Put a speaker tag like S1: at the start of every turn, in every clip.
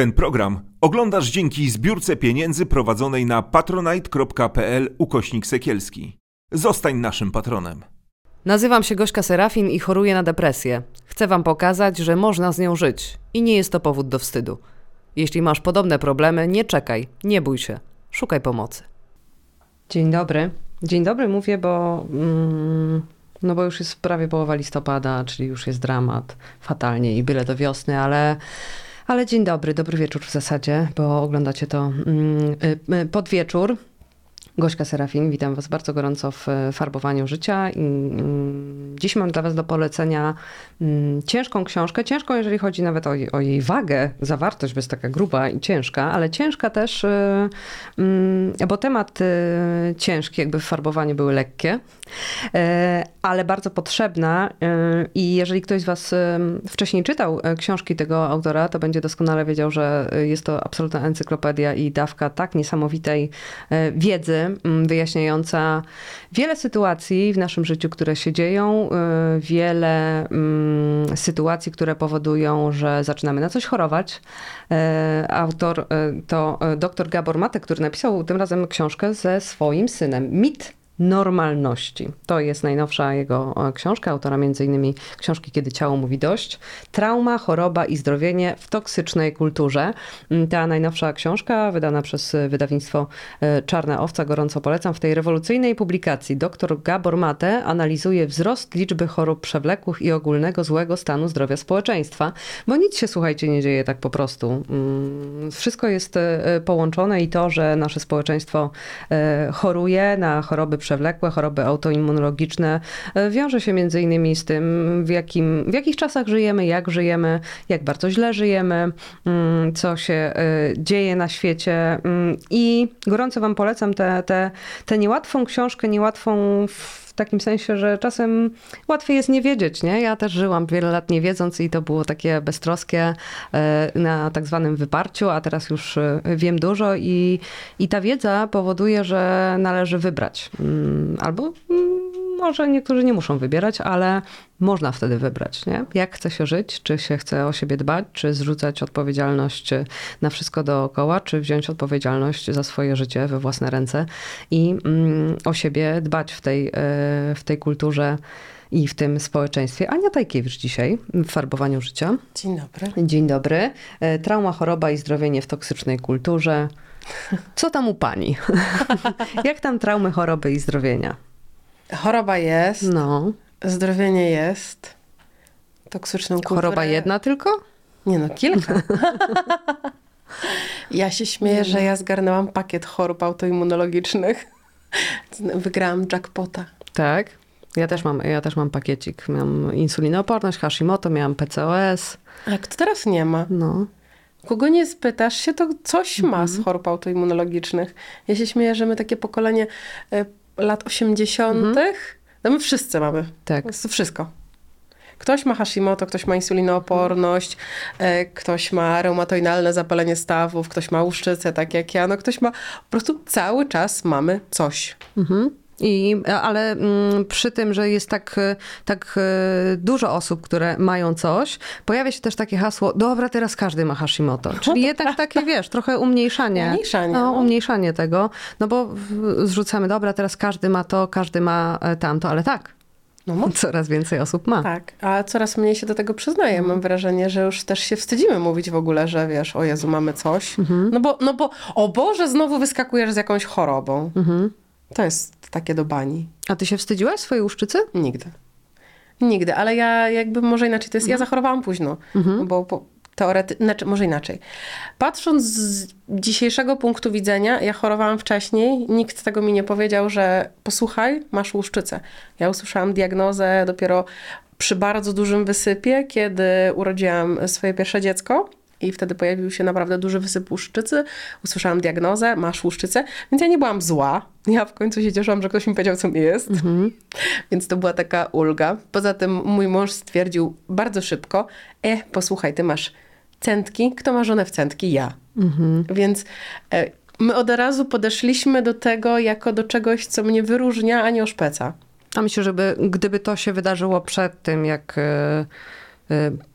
S1: Ten program oglądasz dzięki zbiórce pieniędzy prowadzonej na patronite.pl ukośnik sekielski. Zostań naszym patronem.
S2: Nazywam się Gośka Serafin i choruję na depresję. Chcę Wam pokazać, że można z nią żyć i nie jest to powód do wstydu. Jeśli masz podobne problemy, nie czekaj, nie bój się, szukaj pomocy. Dzień dobry. Dzień dobry mówię, bo. Mm, no bo już jest prawie połowa listopada, czyli już jest dramat, fatalnie i byle do wiosny, ale. Ale dzień dobry, dobry wieczór w zasadzie, bo oglądacie to mm, y, y, pod wieczór. Gośka Serafin, witam Was bardzo gorąco w farbowaniu życia. Mm, dziś mam dla Was do polecenia mm, ciężką książkę. Ciężką, jeżeli chodzi nawet o, o jej wagę, zawartość, bo jest taka gruba i ciężka, ale ciężka też, y, bo temat y, ciężki, jakby w farbowaniu były lekkie, ale bardzo potrzebna. I jeżeli ktoś z Was wcześniej czytał książki tego autora, to będzie doskonale wiedział, że jest to absolutna encyklopedia i dawka tak niesamowitej wiedzy, wyjaśniająca wiele sytuacji w naszym życiu, które się dzieją, wiele sytuacji, które powodują, że zaczynamy na coś chorować. Autor to dr Gabor Mate, który napisał tym razem książkę ze swoim synem. Mit normalności. To jest najnowsza jego e, książka, autora m.in. książki Kiedy ciało mówi dość. Trauma, choroba i zdrowienie w toksycznej kulturze. Mm, ta najnowsza książka, wydana przez wydawnictwo e, Czarna Owca, gorąco polecam. W tej rewolucyjnej publikacji dr Gabor Mate analizuje wzrost liczby chorób przewlekłych i ogólnego złego stanu zdrowia społeczeństwa, bo nic się, słuchajcie, nie dzieje tak po prostu. Mm, wszystko jest e, połączone i to, że nasze społeczeństwo choruje na choroby przewlekłe, przewlekłe, choroby autoimmunologiczne, e, wiąże się między innymi z tym, w, jakim, w jakich czasach żyjemy, jak żyjemy, jak bardzo źle żyjemy, mm, co się e, dzieje na świecie. Mm, I gorąco Wam polecam tę te, te niełatwą książkę, niełatwą takim sensie, że czasem łatwiej jest nie wiedzieć, nie? Ja też żyłam wiele lat nie wiedząc i to było takie beztroskie e, na tak zwanym wyparciu, a teraz już e, wiem dużo i, i ta wiedza powoduje, że należy wybrać. Mm, albo mm, może niektórzy nie muszą wybierać, ale można wtedy wybrać, nie? Jak chce się żyć, czy się chce o siebie dbać, czy zrzucać odpowiedzialność na wszystko dookoła, czy wziąć odpowiedzialność za swoje życie we własne ręce i mm, o siebie dbać w tej, e, w tej kulturze i w tym społeczeństwie. Ania Tajkiewicz dzisiaj w farbowaniu życia.
S3: Dzień dobry.
S2: Dzień dobry. E, trauma, choroba i zdrowienie w toksycznej kulturze. Co tam u pani? Jak tam traumy, choroby i zdrowienia?
S3: Choroba jest. No. Zdrowienie jest. Toksyczną kulturę.
S2: Choroba jedna tylko?
S3: Nie no, kilka. ja się śmieję, że ja zgarnęłam pakiet chorób autoimmunologicznych. Wygrałam jackpota.
S2: Tak? Ja też mam, ja też mam pakiecik. Miałam insulinooporność, Hashimoto, miałam PCOS.
S3: A kto teraz nie ma? No. Kogo nie spytasz się, to coś ma z mhm. chorób autoimmunologicznych. Ja się śmieję, że my takie pokolenie e, lat 80., mhm. no my wszyscy mamy. Tak. To wszystko. Ktoś ma Hashimoto, ktoś ma insulinooporność, e, ktoś ma reumatoidalne zapalenie stawów, ktoś ma łuszczycę, tak jak ja. No ktoś ma, po prostu cały czas mamy coś. Mhm.
S2: I, ale mm, przy tym, że jest tak, tak e, dużo osób, które mają coś, pojawia się też takie hasło, dobra, teraz każdy ma Hashimoto. Czyli jednak takie, wiesz, trochę umniejszanie.
S3: Umniejszanie.
S2: No, no, umniejszanie tego, no bo zrzucamy, dobra, teraz każdy ma to, każdy ma e, tamto, ale tak. No, coraz więcej osób ma.
S3: Tak, a coraz mniej się do tego przyznaje. Mhm. Mam wrażenie, że już też się wstydzimy mówić w ogóle, że wiesz, o Jezu, mamy coś. Mhm. No, bo, no bo, o Boże, znowu wyskakujesz z jakąś chorobą. Mhm. To jest takie do bani.
S2: A ty się wstydziłaś swojej łuszczycy?
S3: Nigdy. Nigdy, ale ja jakby może inaczej, to jest, mhm. ja zachorowałam późno, mhm. bo po, teoretycznie, znaczy, może inaczej. Patrząc z dzisiejszego punktu widzenia, ja chorowałam wcześniej, nikt tego mi nie powiedział, że posłuchaj, masz łuszczycę. Ja usłyszałam diagnozę dopiero przy bardzo dużym wysypie, kiedy urodziłam swoje pierwsze dziecko i wtedy pojawił się naprawdę duży wysyp łuszczycy. Usłyszałam diagnozę, masz łuszczycę, więc ja nie byłam zła. Ja w końcu się cieszyłam, że ktoś mi powiedział, co mi jest. Mhm. Więc to była taka ulga. Poza tym mój mąż stwierdził bardzo szybko, e, posłuchaj, ty masz centki. Kto ma żonę w centki? Ja. Mhm. Więc e, my od razu podeszliśmy do tego jako do czegoś, co mnie wyróżnia, a nie oszpeca.
S2: A myślę, żeby gdyby to się wydarzyło przed tym, jak... E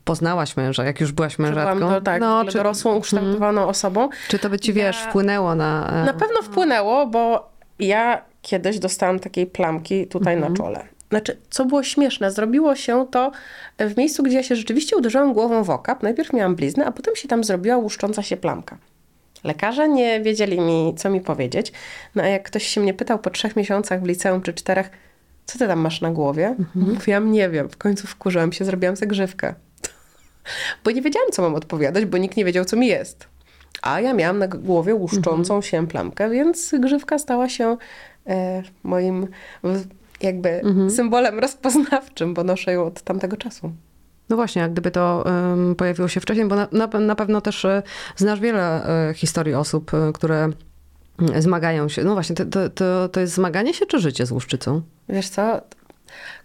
S2: poznałaś męża, jak już byłaś mężatką.
S3: Byłam do, tak,
S2: no,
S3: czy, dorosłą, ukształtowaną osobą.
S2: czy to by ci, wiesz,
S3: Ja-
S2: wpłynęło na... e,
S3: Na pewno wpłynęło, bo ja kiedyś dostałam takiej plamki tutaj na czole. Znaczy, co było śmieszne, zrobiło się to w miejscu, gdzie ja się rzeczywiście uderzyłam głową w okap. Najpierw miałam bliznę, a potem się tam zrobiła łuszcząca się plamka. Lekarze nie wiedzieli mi, co mi powiedzieć. No a jak ktoś się mnie pytał po trzech miesiącach w liceum czy czterech, co ty tam masz na głowie? Mówiłam, nie wiem. W końcu wkurzyłam się, zrobiłam zagrzywkę. Bo nie wiedziałam, co mam odpowiadać, bo nikt nie wiedział, co mi jest. A ja miałam na głowie łuszczącą się plamkę, więc grzywka stała się e, moim jakby symbolem rozpoznawczym, bo noszę ją od tamtego czasu.
S2: No właśnie, jak gdyby to em, pojawiło się wcześniej, bo na, na, na pewno też e, znasz wiele e, historii osób, e, które zmagają się. No właśnie, to, to, to, to jest zmaganie się czy życie z łuszczycą?
S3: Wiesz co?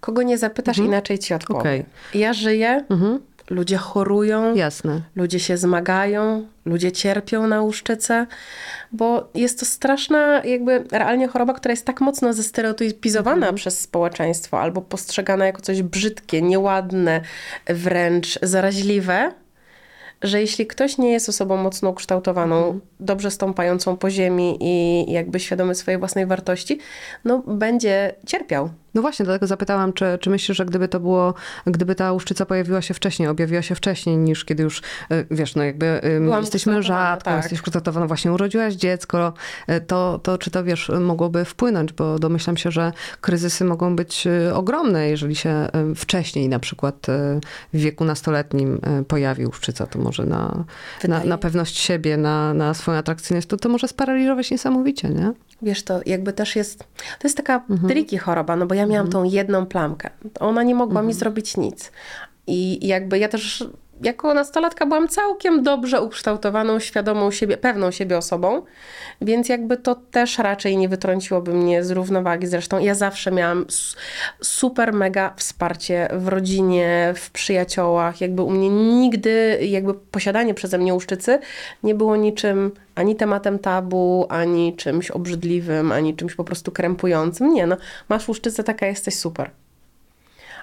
S3: Kogo nie zapytasz, inaczej ci odpowiem.
S2: Okej.
S3: Ja żyję,
S2: Mhm.
S3: ludzie chorują,
S2: Jasne.
S3: ludzie się zmagają, ludzie cierpią na łuszczycę, bo jest to straszna jakby realnie choroba, która jest tak mocno zestereotypizowana przez społeczeństwo albo postrzegana jako coś brzydkie, nieładne, wręcz zaraźliwe, że jeśli ktoś nie jest osobą mocno ukształtowaną, dobrze stąpającą po ziemi i jakby świadomy swojej własnej wartości, no będzie cierpiał.
S2: No właśnie, dlatego zapytałam, czy, czy myślisz, że gdyby to było, gdyby ta łuszczyca pojawiła się wcześniej, objawiła się wcześniej niż kiedy już, e, wiesz, no jakby em,
S3: Byłam
S2: jesteś
S3: ukształtowana,
S2: mężatką,
S3: tak.
S2: jesteś kształtowana, właśnie urodziłaś dziecko, e, to, to czy to, wiesz, mogłoby wpłynąć, bo domyślam się, że kryzysy mogą być ogromne, jeżeli się wcześniej na przykład w wieku nastoletnim pojawi łuszczyca, to może na, na,
S3: Wydaje-
S2: na pewność siebie, na, na swoją atrakcyjność, to, to może sparaliżować niesamowicie, nie?
S3: Wiesz, to jakby też jest, to jest taka tricky choroba, no bo ja miałam tą jedną plamkę. Ona nie mogła mi zrobić nic. I jakby ja też jako nastolatka byłam całkiem dobrze ukształtowaną, świadomą siebie, pewną siebie osobą, więc jakby to też raczej nie wytrąciłoby mnie z równowagi. Zresztą ja zawsze miałam super mega wsparcie w rodzinie, w przyjaciołach. Jakby u mnie nigdy jakby posiadanie przeze mnie łuszczycy nie było niczym ani tematem tabu, ani czymś obrzydliwym, ani czymś po prostu krępującym. Nie, no masz łuszczycę, taka jesteś super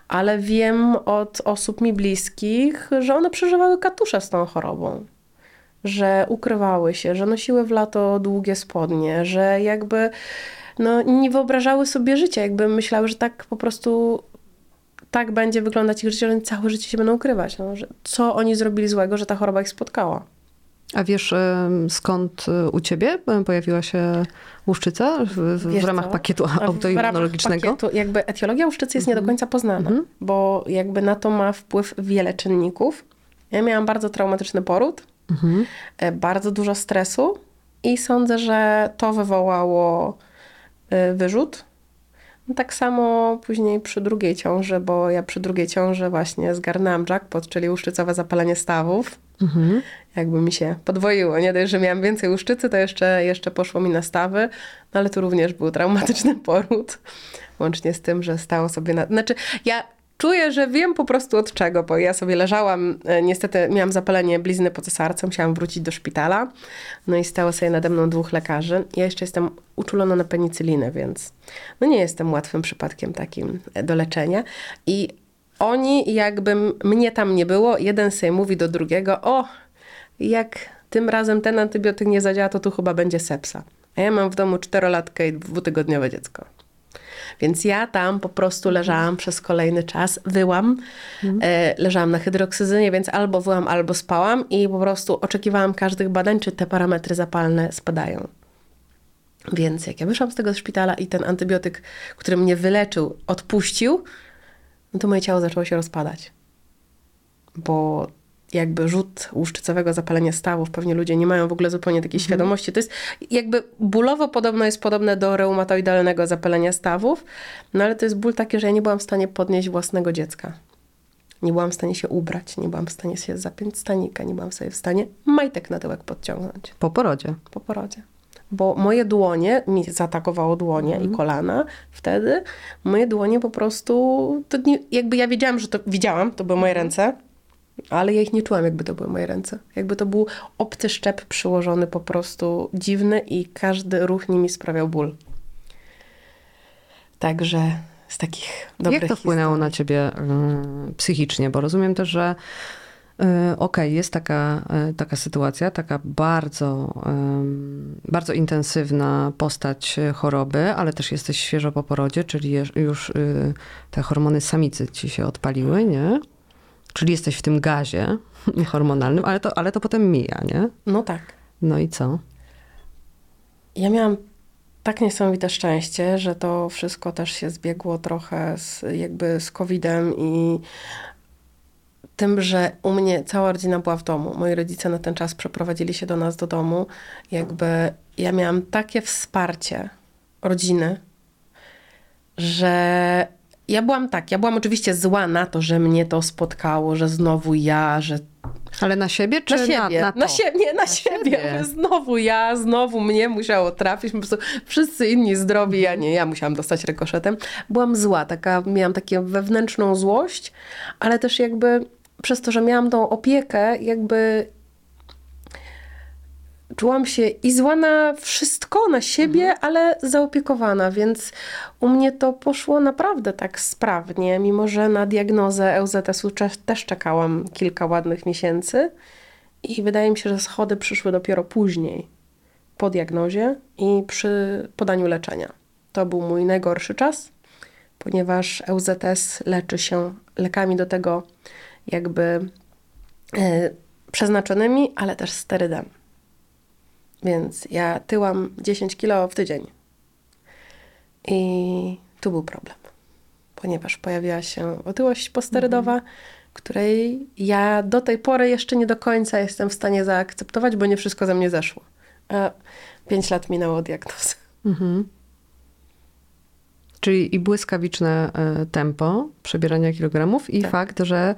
S3: ale wiem od osób mi bliskich, że one przeżywały katusze z tą chorobą. Że ukrywały się, że nosiły w lato długie spodnie, że jakby no, nie wyobrażały sobie życia, jakby myślały, że tak po prostu tak będzie wyglądać ich życie, że oni całe życie się będą ukrywać. No, że co oni zrobili złego, że ta choroba ich spotkała.
S2: A wiesz, skąd e, u ciebie pojawiła się łuszczyca w, w, ramach
S3: co? ramach
S2: autoimmunologicznego?
S3: pakietu jakby etiologia łuszczycy jest nie do końca poznana, bo jakby na to ma wpływ wiele czynników. Ja miałam bardzo traumatyczny poród, e, bardzo dużo stresu i sądzę, że to wywołało e, wyrzut. No tak samo później przy drugiej ciąży, bo ja przy drugiej ciąży właśnie zgarnęłam jackpot, czyli łuszczycowe zapalenie stawów. Jakby mi się podwoiło. Nie dość, że miałam więcej łuszczycy, to jeszcze, jeszcze poszło mi na stawy, no ale tu również był traumatyczny poród. Łącznie z tym, że stało sobie na... Znaczy, ja czuję, że wiem po prostu od czego, bo ja sobie leżałam, e, niestety miałam zapalenie blizny po cesarce, musiałam wrócić do szpitala, no i stało sobie nade mną dwóch lekarzy. Ja jeszcze jestem uczulona na penicylinę, więc no nie jestem łatwym przypadkiem takim e, do leczenia. I oni, jakby mnie tam nie było, jeden sobie mówi do drugiego, o, jak tym razem ten antybiotyk nie zadziała, to tu chyba będzie sepsa. A ja mam w domu czterolatkę i dwutygodniowe dziecko. Więc ja tam po prostu leżałam przez kolejny czas, wyłam, e, leżałam na hydroksyzynie, więc albo wyłam, albo spałam i po prostu oczekiwałam każdych badań, czy te parametry zapalne spadają. Więc jak ja wyszłam z tego szpitala i ten antybiotyk, który mnie wyleczył, odpuścił, no to moje ciało zaczęło się rozpadać. Bo jakby rzut łuszczycowego zapalenia stawów, pewnie ludzie nie mają w ogóle zupełnie takiej świadomości. To jest jakby bólowo podobno jest podobne do reumatoidalnego zapalenia stawów, no ale to jest ból taki, że ja nie byłam w stanie podnieść własnego dziecka. Nie byłam w stanie się ubrać, nie byłam w stanie się zapiąć stanika, nie byłam sobie w stanie majtek na tyłek podciągnąć
S2: Po porodzie.
S3: po porodzie. Bo moje dłonie, mi zaatakowało dłonie i kolana wtedy, moje dłonie po prostu, to nie, jakby ja wiedziałam, że to, widziałam, to były moje ręce, ale ja ich nie czułam, jakby to były moje ręce. Jakby to był obcy szczep przyłożony po prostu dziwny i każdy ruch nimi sprawiał ból. Także z takich dobrych
S2: Jak to wpłynęło
S3: historii.
S2: na ciebie y, psychicznie? Bo rozumiem też, że y, okej, jest taka, y, taka sytuacja, taka bardzo, bardzo intensywna postać choroby, ale też jesteś świeżo po porodzie, czyli już y, te hormony samicy ci się odpaliły, nie? Czyli jesteś w tym gazie hormonalnym, ale to, ale to potem mija, nie?
S3: No tak.
S2: No i co?
S3: Ja miałam tak niesamowite szczęście, że to wszystko też się zbiegło trochę z, jakby z COVID-em i tym, że u mnie cała rodzina była w domu. Moi rodzice na ten czas przeprowadzili się do nas do domu. Jakby ja miałam takie wsparcie rodziny, że ja byłam tak, ja byłam oczywiście zła na to, że mnie to spotkało, że znowu ja, że
S2: Ale na siebie czy
S3: na siebie,
S2: na, na to?
S3: siebie, nie, na, siebie.
S2: siebie.
S3: Że Znowu ja, znowu mnie musiało trafić. Po prostu wszyscy inni zdrowi, ja nie, ja musiałam dostać rykoszetem. Byłam zła, taka, miałam taką wewnętrzną złość, ale też jakby przez to, że miałam tą opiekę, jakby czułam się i zła na wszystko, na siebie, ale zaopiekowana, więc u mnie to poszło naprawdę tak sprawnie, mimo że na diagnozę EUZS-u też czekałam kilka ładnych miesięcy i wydaje mi się, że schody przyszły dopiero później, po diagnozie i przy podaniu leczenia. To był mój najgorszy czas, ponieważ EUZS leczy się lekami do tego jakby e, przeznaczonymi, ale też sterydem. Więc ja tyłam 10 kilo w tydzień. I tu był problem, ponieważ pojawiła się otyłość posterydowa, której ja do tej pory jeszcze nie do końca jestem w stanie zaakceptować, bo nie wszystko ze mnie zeszło. A 5 lat minęło od diagnozy.
S2: Mhm. Czyli i błyskawiczne e, tempo przebierania kilogramów i
S3: Tak.
S2: fakt, że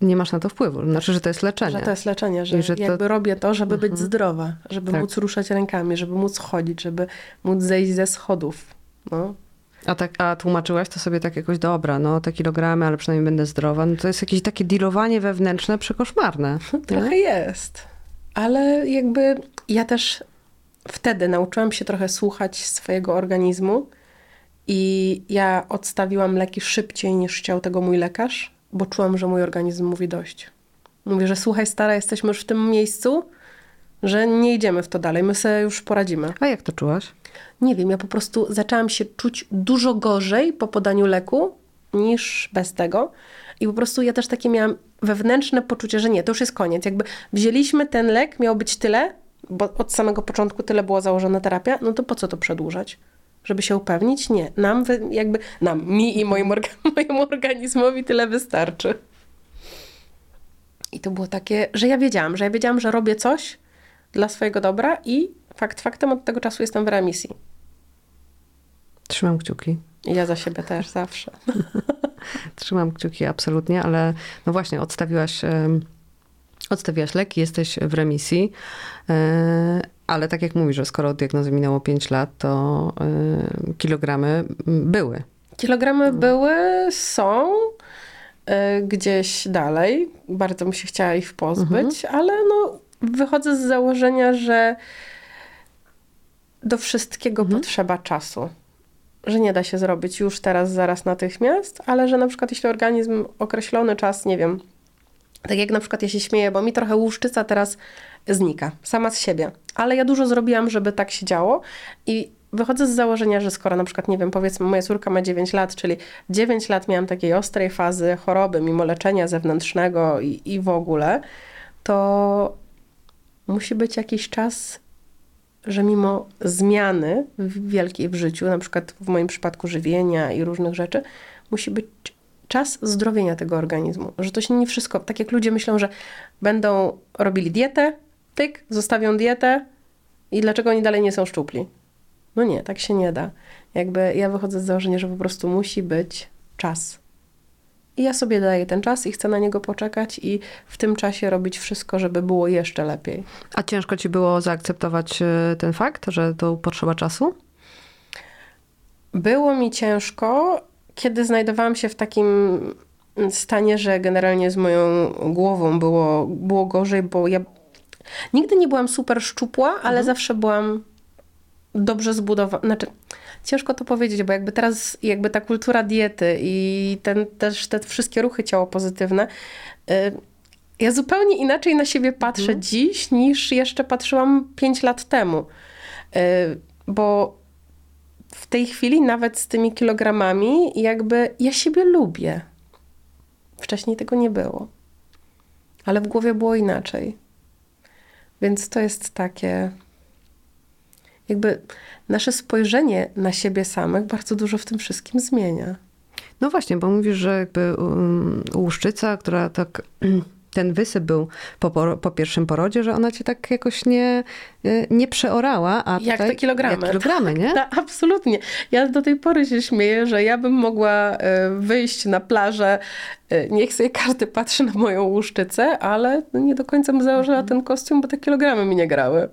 S2: nie masz na to wpływu. Znaczy, że to jest leczenie.
S3: Że to jest leczenie, że,
S2: I że to-
S3: jakby robię to, żeby być zdrowa, żeby
S2: Tak.
S3: móc ruszać rękami, żeby móc chodzić, żeby móc zejść ze schodów. No.
S2: A, tak, a tłumaczyłaś to sobie tak jakoś, dobra, no te kilogramy, ale przynajmniej będę zdrowa. No to jest jakieś takie dealowanie wewnętrzne przekoszmarne. nie?
S3: Trochę jest. Ale jakby ja też wtedy nauczyłam się trochę słuchać swojego organizmu i ja odstawiłam leki szybciej niż chciał tego mój lekarz, bo czułam, że mój organizm mówi dość. Mówię, że słuchaj stara, jesteśmy już w tym miejscu, że nie idziemy w to dalej, my sobie już poradzimy.
S2: A jak to czułaś?
S3: Nie wiem, ja po prostu zaczęłam się czuć dużo gorzej po podaniu leku niż bez tego. I po prostu ja też takie miałam wewnętrzne poczucie, że nie, to już jest koniec. Jakby wzięliśmy ten lek, miało być tyle, bo od samego początku tyle była założona terapia, no to po co to przedłużać? Żeby się upewnić? Nie. Nam, jakby, nam, mi i moim orga- mojemu organizmowi tyle wystarczy. I to było takie, że ja wiedziałam, że ja wiedziałam, że robię coś dla swojego dobra i fakt faktem od tego czasu jestem w remisji.
S2: Trzymam kciuki.
S3: Ja za siebie też zawsze.
S2: Trzymam kciuki absolutnie, ale no właśnie, odstawiłaś, odstawiłaś leki, jesteś w remisji, e, ale tak jak mówisz, że skoro od diagnozy minęło 5 lat, to e, kilogramy były.
S3: Kilogramy były, są y, gdzieś dalej. Bardzo bym się chciała ich pozbyć, ale no, wychodzę z założenia, że do wszystkiego potrzeba czasu. Że nie da się zrobić już teraz, zaraz, natychmiast, ale że na przykład jeśli organizm określony czas, nie wiem, tak jak na przykład ja się śmieję, bo mi trochę łuszczyca teraz znika, sama z siebie. Ale ja dużo zrobiłam, żeby tak się działo i wychodzę z założenia, że skoro na przykład, nie wiem, powiedzmy moja córka ma 9 lat, czyli 9 lat miałam takiej ostrej fazy choroby, mimo leczenia zewnętrznego i, i w ogóle, to musi być jakiś czas, że mimo zmiany wielkiej w życiu, na przykład w moim przypadku żywienia i różnych rzeczy, musi być czas zdrowienia tego organizmu. Że to się nie wszystko, tak jak ludzie myślą, że będą robili dietę, tyk, zostawią dietę i dlaczego oni dalej nie są szczupli. No nie, tak się nie da. Jakby ja wychodzę z założenia, że po prostu musi być czas. I ja sobie daję ten czas i chcę na niego poczekać i w tym czasie robić wszystko, żeby było jeszcze lepiej.
S2: A ciężko ci było zaakceptować e, ten fakt, że to potrzeba czasu?
S3: Było mi ciężko, kiedy znajdowałam się w takim stanie, że generalnie z moją głową było, było gorzej, bo ja nigdy nie byłam super szczupła, ale zawsze byłam dobrze zbudowana. Znaczy, ciężko to powiedzieć, bo jakby teraz jakby ta kultura diety i ten, też te wszystkie ruchy ciało pozytywne, y, ja zupełnie inaczej na siebie patrzę
S2: Mhm.
S3: dziś niż jeszcze patrzyłam 5 lat temu. Y, Bo w tej chwili nawet z tymi kilogramami jakby ja siebie lubię. Wcześniej tego nie było. Ale w głowie było inaczej. Więc to jest takie. Jakby nasze spojrzenie na siebie samych bardzo dużo w tym wszystkim zmienia.
S2: No właśnie, bo mówisz, że jakby um, łuszczyca, która tak... Ten wysyp był po, po pierwszym porodzie, że ona cię tak jakoś nie, y, nie przeorała, a
S3: Jak
S2: tutaj,
S3: te kilogramy.
S2: Jak kilogramy, nie?
S3: Tak, absolutnie. Ja do tej pory się śmieję, że ja bym mogła e, wyjść na plażę, e, niech sobie każdy patrzy na moją łuszczycę, ale nie do końca bym założyła
S2: Mhm.
S3: ten kostium, bo te kilogramy mi nie grały.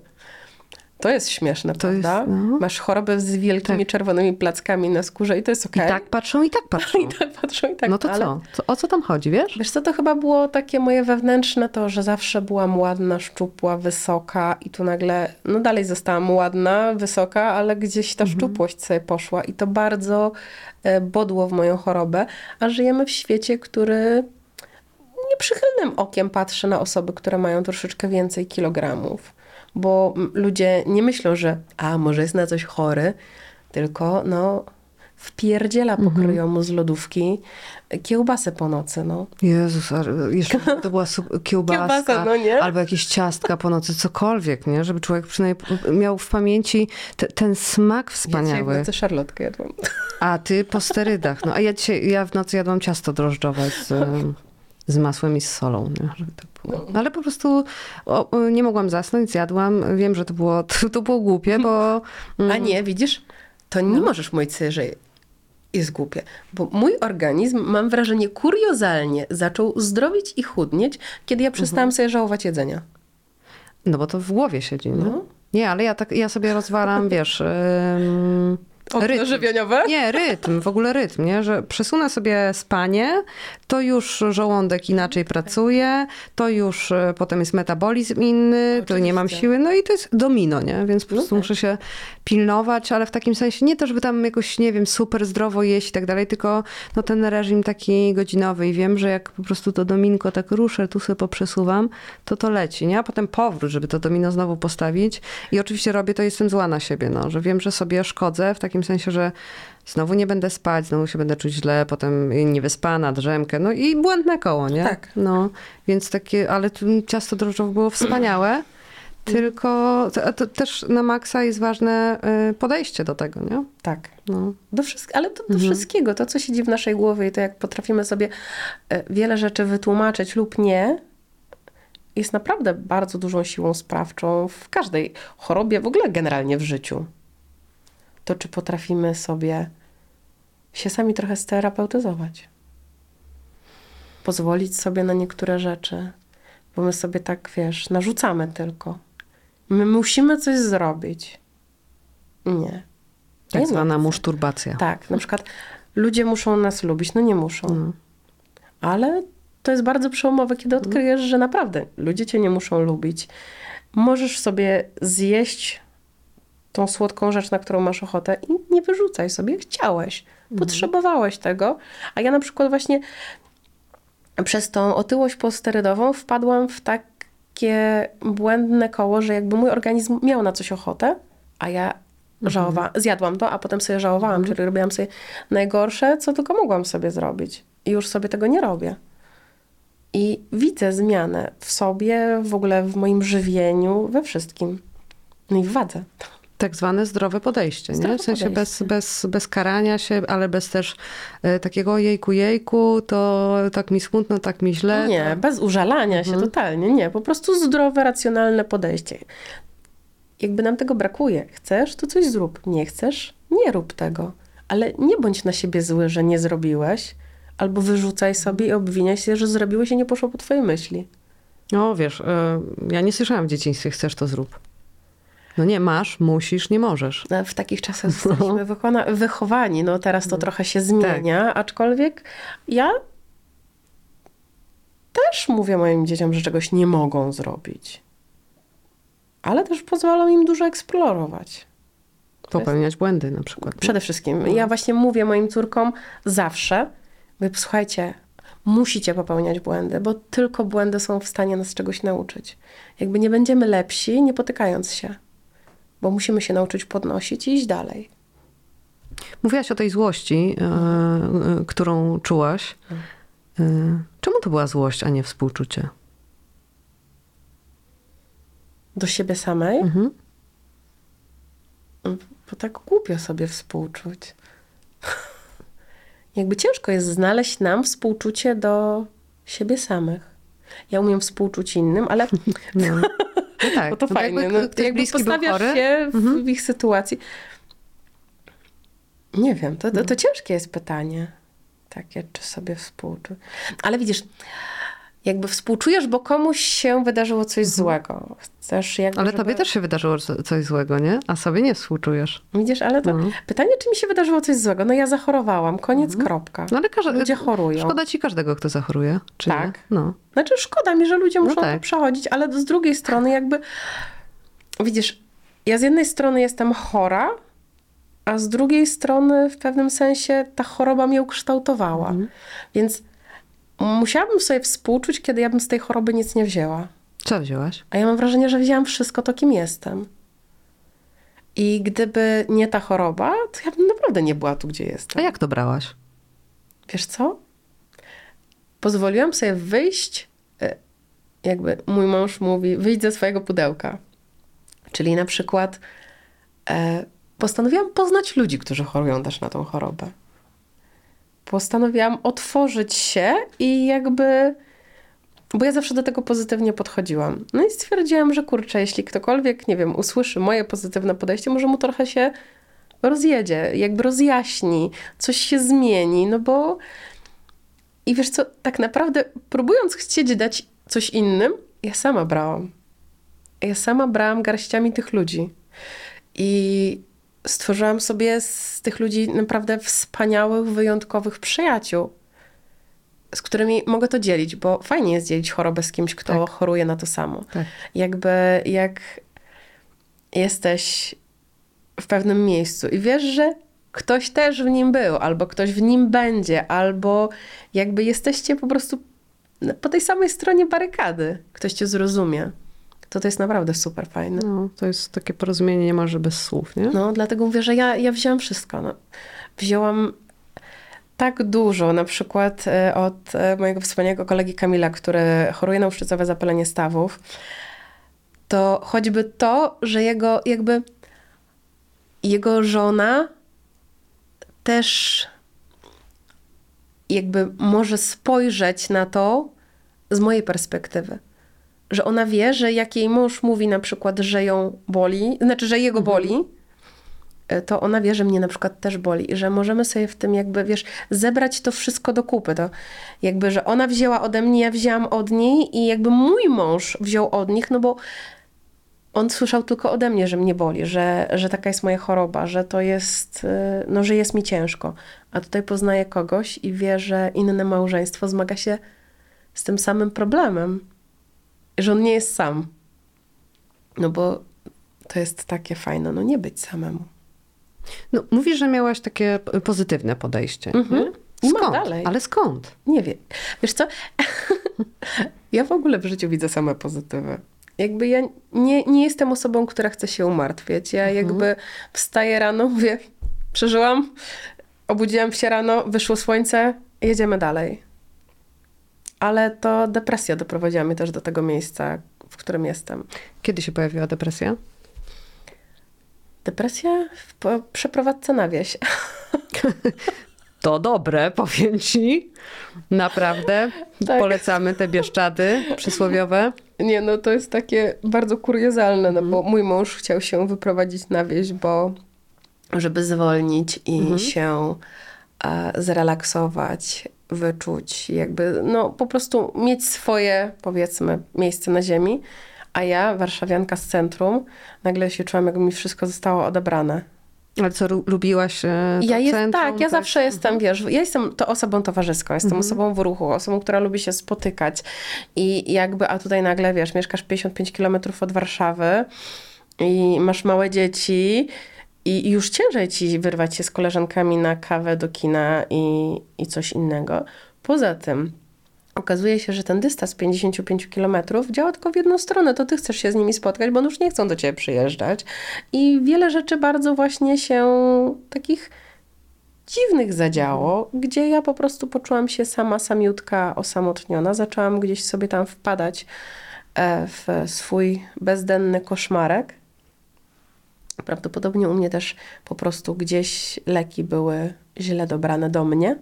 S3: To jest śmieszne,
S2: To jest,
S3: prawda?
S2: no.
S3: Masz chorobę z wielkimi
S2: Tak.
S3: czerwonymi plackami na skórze i to jest
S2: I
S3: okej.
S2: tak patrzą, i tak patrzą.
S3: I tak patrzą i tak.
S2: No to
S3: ale...
S2: co? co? O co tam chodzi, wiesz?
S3: Wiesz co, to chyba było takie moje wewnętrzne to, że zawsze byłam ładna, szczupła, wysoka i tu nagle, no dalej zostałam ładna, wysoka, ale gdzieś ta szczupłość sobie poszła i to bardzo e, bodło w moją chorobę, a żyjemy w świecie, który nieprzychylnym okiem patrzy na osoby, które mają troszeczkę więcej kilogramów, bo ludzie nie myślą, że a, może jest na coś chory, tylko no wpierdziela po kryjomu z lodówki kiełbasę po nocy, no.
S2: Jezus, jeszcze to była kiełbaska,
S3: Kiełbasa, no nie?
S2: albo jakieś ciastka po nocy, cokolwiek, nie? Żeby człowiek przynajmniej miał w pamięci te, ten smak
S3: Ja
S2: wspaniały.
S3: dzisiaj w nocy szarlotkę jadłam.
S2: A ty po sterydach. No a ja dzisiaj, ja w nocy jadłam ciasto drożdżowe z, z masłem i z solą, nie? Żeby było. No, ale po prostu o, nie mogłam zasnąć, zjadłam. Wiem, że to było, to, to było głupie, bo... mm,
S3: A nie, widzisz, to nie możesz mówić sobie, że jest głupie. Bo mój organizm, mam wrażenie, kuriozalnie zaczął zdrowić i chudnieć, kiedy ja przestałam sobie żałować jedzenia.
S2: No bo to w głowie siedzi, nie?
S3: No.
S2: Nie, ale ja, tak, ja sobie rozwalam, wiesz... em,
S3: Okno żywieniowe?
S2: Nie, rytm, w ogóle rytm, nie? Że przesunę sobie spanie, to już żołądek inaczej pracuje, to już e, potem jest metabolizm inny, to nie mam
S3: Oczywiście.
S2: siły, no i to jest domino, nie? Więc po prostu
S3: tak.
S2: muszę się pilnować, ale w takim sensie nie to, żeby tam jakoś, nie wiem, super zdrowo jeść i tak dalej, tylko no ten reżim taki godzinowy i wiem, że jak po prostu to dominko tak ruszę, tu sobie poprzesuwam, to to leci, nie? A potem powrót, żeby to domino znowu postawić i oczywiście robię to, jestem zła na siebie, no, że wiem, że sobie szkodzę w takim sensie, że znowu nie będę spać, znowu się będę czuć źle, potem niewyspana, drzemkę, no i błędne koło, nie?
S3: Tak.
S2: No, więc takie, ale ciasto drożdżowe było wspaniałe, tylko to, to też na maksa jest ważne y, podejście do tego, nie?
S3: Tak.
S2: No.
S3: Do ale do, do wszystkiego, to co siedzi w naszej głowie i to jak potrafimy sobie e, wiele rzeczy wytłumaczyć lub nie, jest naprawdę bardzo dużą siłą sprawczą w każdej chorobie, w ogóle generalnie w życiu. To czy potrafimy sobie się sami trochę sterapeutyzować. Pozwolić sobie na niektóre rzeczy, bo my sobie tak, wiesz, narzucamy tylko. My musimy coś zrobić. Nie.
S2: Tak
S3: Nie
S2: zwana muszturbacja.
S3: Tak, na przykład ludzie muszą nas lubić. No nie muszą.
S2: Mm.
S3: Ale to jest bardzo przełomowe, kiedy odkryjesz, że naprawdę ludzie cię nie muszą lubić. Możesz sobie zjeść tą słodką rzecz, na którą masz ochotę i nie wyrzucaj sobie. Chciałeś, potrzebowałeś tego. A ja na przykład właśnie przez tą otyłość posterydową wpadłam w takie błędne koło, że jakby mój organizm miał na coś ochotę, a ja żałowałam, zjadłam to, a potem sobie żałowałam, czyli robiłam sobie najgorsze, co tylko mogłam sobie zrobić. I już sobie tego nie robię. I widzę zmianę w sobie, w ogóle w moim żywieniu, we wszystkim. No i w wadze.
S2: Tak zwane zdrowe podejście, nie?
S3: Zdrowe
S2: W sensie bez,
S3: podejście.
S2: bez, bez karania się, ale bez też e, takiego jejku, jejku, to tak mi smutno, tak mi źle.
S3: Nie,
S2: to...
S3: bez użalania się totalnie, nie. Po prostu zdrowe, racjonalne podejście. Jakby nam tego brakuje. Chcesz, to coś zrób. Nie chcesz, nie rób tego. Ale nie bądź na siebie zły, że nie zrobiłeś, albo wyrzucaj sobie i obwiniaj się, że zrobiłeś i nie poszło po twojej myśli.
S2: No wiesz, e, ja nie słyszałam w dzieciństwie, chcesz to zrób. No nie, masz, musisz, nie możesz.
S3: No, W takich czasach zostaliśmy wykona- wychowani. No teraz to trochę się zmienia, aczkolwiek ja też mówię moim dzieciom, że czegoś nie mogą zrobić. Ale też pozwalam im dużo eksplorować.
S2: Popełniać błędy na przykład.
S3: Przede wszystkim. Ja właśnie mówię moim córkom zawsze, mówię, słuchajcie, musicie popełniać błędy, bo tylko błędy są w stanie nas czegoś nauczyć. Jakby nie będziemy lepsi, nie potykając się, bo musimy się nauczyć podnosić i iść dalej.
S2: Mówiłaś o tej złości, e, e, którą czułaś. E, czemu to była złość, a nie współczucie?
S3: Do siebie samej,
S2: Mhm.
S3: bo tak głupio sobie współczuć. Jakby ciężko jest znaleźć nam współczucie do siebie samych. Ja umiem współczuć innym, ale
S2: No. No tak.
S3: Bo to
S2: no
S3: fajne.
S2: jakby
S3: No,
S2: bliski był
S3: postawiasz
S2: chory,
S3: się w,
S2: Mhm.
S3: w ich sytuacji. Nie wiem, to, to, to ciężkie jest pytanie. Takie, czy sobie współczuć. Ale widzisz, jakby współczujesz, bo komuś się wydarzyło coś złego. Chcesz jakby,
S2: Ale
S3: żeby...
S2: tobie też się wydarzyło co- coś złego, nie? A sobie nie współczujesz.
S3: Widzisz, ale to
S2: No.
S3: pytanie, czy mi się wydarzyło coś złego? No ja zachorowałam, koniec, kropka.
S2: No ale każdy,
S3: Ludzie chorują.
S2: Szkoda ci każdego, kto zachoruje. Czy
S3: Tak.
S2: Nie? No.
S3: Znaczy szkoda mi, że ludzie muszą
S2: tak.
S3: to przechodzić, ale z drugiej strony jakby, widzisz, ja z jednej strony jestem chora, a z drugiej strony w pewnym sensie ta choroba mnie ukształtowała. Więc musiałabym sobie współczuć, kiedy ja bym z tej choroby nic nie wzięła.
S2: Co wzięłaś?
S3: A ja mam wrażenie, że wzięłam wszystko to, kim jestem. I gdyby nie ta choroba, to ja bym naprawdę nie była tu, gdzie
S2: A
S3: jestem.
S2: jak to brałaś?
S3: Wiesz co? Pozwoliłam sobie wyjść, e, jakby mój mąż mówi, wyjść ze swojego pudełka. Czyli na przykład e, postanowiłam poznać ludzi, którzy chorują też na tą chorobę. Postanowiłam otworzyć się i jakby. Bo ja zawsze do tego pozytywnie podchodziłam. No i stwierdziłam, że kurczę, jeśli ktokolwiek, nie wiem, usłyszy moje pozytywne podejście, może mu trochę się rozjedzie, jakby rozjaśni, coś się zmieni, no bo. I wiesz co, tak naprawdę próbując chcieć dać coś innym, ja sama brałam. Ja sama brałam garściami tych ludzi. I stworzyłam sobie z tych ludzi naprawdę wspaniałych, wyjątkowych przyjaciół, z którymi mogę to dzielić, bo fajnie jest dzielić chorobę z kimś, kto
S2: Tak.
S3: choruje na to samo.
S2: Tak.
S3: Jakby jak jesteś w pewnym miejscu i wiesz, że ktoś też w nim był, albo ktoś w nim będzie, albo jakby jesteście po prostu po tej samej stronie barykady. Ktoś cię zrozumie. To to jest naprawdę super fajne.
S2: No, to jest takie porozumienie niemalże bez słów, nie?
S3: No, dlatego mówię, że ja, ja wzięłam wszystko. No. Wzięłam tak dużo, na przykład e, od e, mojego wspaniałego kolegi Kamila, który choruje na uszczycowe zapalenie stawów, to choćby to, że jego jakby jego żona też jakby może spojrzeć na to z mojej perspektywy. Że ona wie, że jak jej mąż mówi na przykład, że ją boli, znaczy, że jego boli, e, to ona wie, że mnie na przykład też boli i że możemy sobie w tym jakby, wiesz, zebrać to wszystko do kupy. To jakby, że ona wzięła ode mnie, ja wzięłam od niej i jakby mój mąż wziął od nich, no bo on słyszał tylko ode mnie, że mnie boli, że, że taka jest moja choroba, że to jest, y, no, że jest mi ciężko. A tutaj poznaje kogoś i wie, że inne małżeństwo zmaga się z tym samym problemem. Że on nie jest sam. No bo to jest takie fajne, no nie być samemu.
S2: No, mówisz, że miałaś takie pozytywne podejście.
S3: Mhm.
S2: Skąd?
S3: dalej.
S2: Ale skąd?
S3: Nie wiem. Wiesz co? ja w ogóle w życiu widzę same pozytywy. Jakby ja nie, nie jestem osobą, która chce się umartwiać. Ja jakby wstaję rano, mówię, przeżyłam, obudziłam się rano, wyszło słońce, jedziemy dalej. Ale to depresja doprowadziła mnie też do tego miejsca, w którym jestem.
S2: Kiedy się pojawiła depresja?
S3: Depresja w, po przeprowadzce na wieś.
S2: To dobre, powiem ci. Naprawdę.
S3: Tak.
S2: Polecamy te bieszczady przysłowiowe.
S3: Nie, no to jest takie bardzo kuriozalne, no bo mój mąż chciał się wyprowadzić na wieś, bo żeby zwolnić i się e, zrelaksować, wyczuć, jakby, no po prostu mieć swoje, powiedzmy, miejsce na ziemi. A ja, warszawianka z centrum, nagle się czułam, jakby mi wszystko zostało odebrane.
S2: Ale co, lu- lubiłaś e,
S3: Ja jest,
S2: centrum
S3: tak, ja zawsze jestem, wiesz, ja jestem to osobą towarzyską, jestem osobą w ruchu, osobą, która lubi się spotykać i jakby, a tutaj nagle, wiesz, mieszkasz 55 kilometrów od Warszawy i masz małe dzieci i już ciężej ci wyrwać się z koleżankami na kawę do kina i, i coś innego. Poza tym okazuje się, że ten dystans 55 km działa tylko w jedną stronę. To ty chcesz się z nimi spotkać, bo już nie chcą do ciebie przyjeżdżać. I wiele rzeczy bardzo właśnie się takich dziwnych zadziało, gdzie ja po prostu poczułam się sama, samiutka, osamotniona. Zaczęłam gdzieś sobie tam wpadać e, w swój bezdenny koszmarek. Prawdopodobnie u mnie też po prostu gdzieś leki były źle dobrane do mnie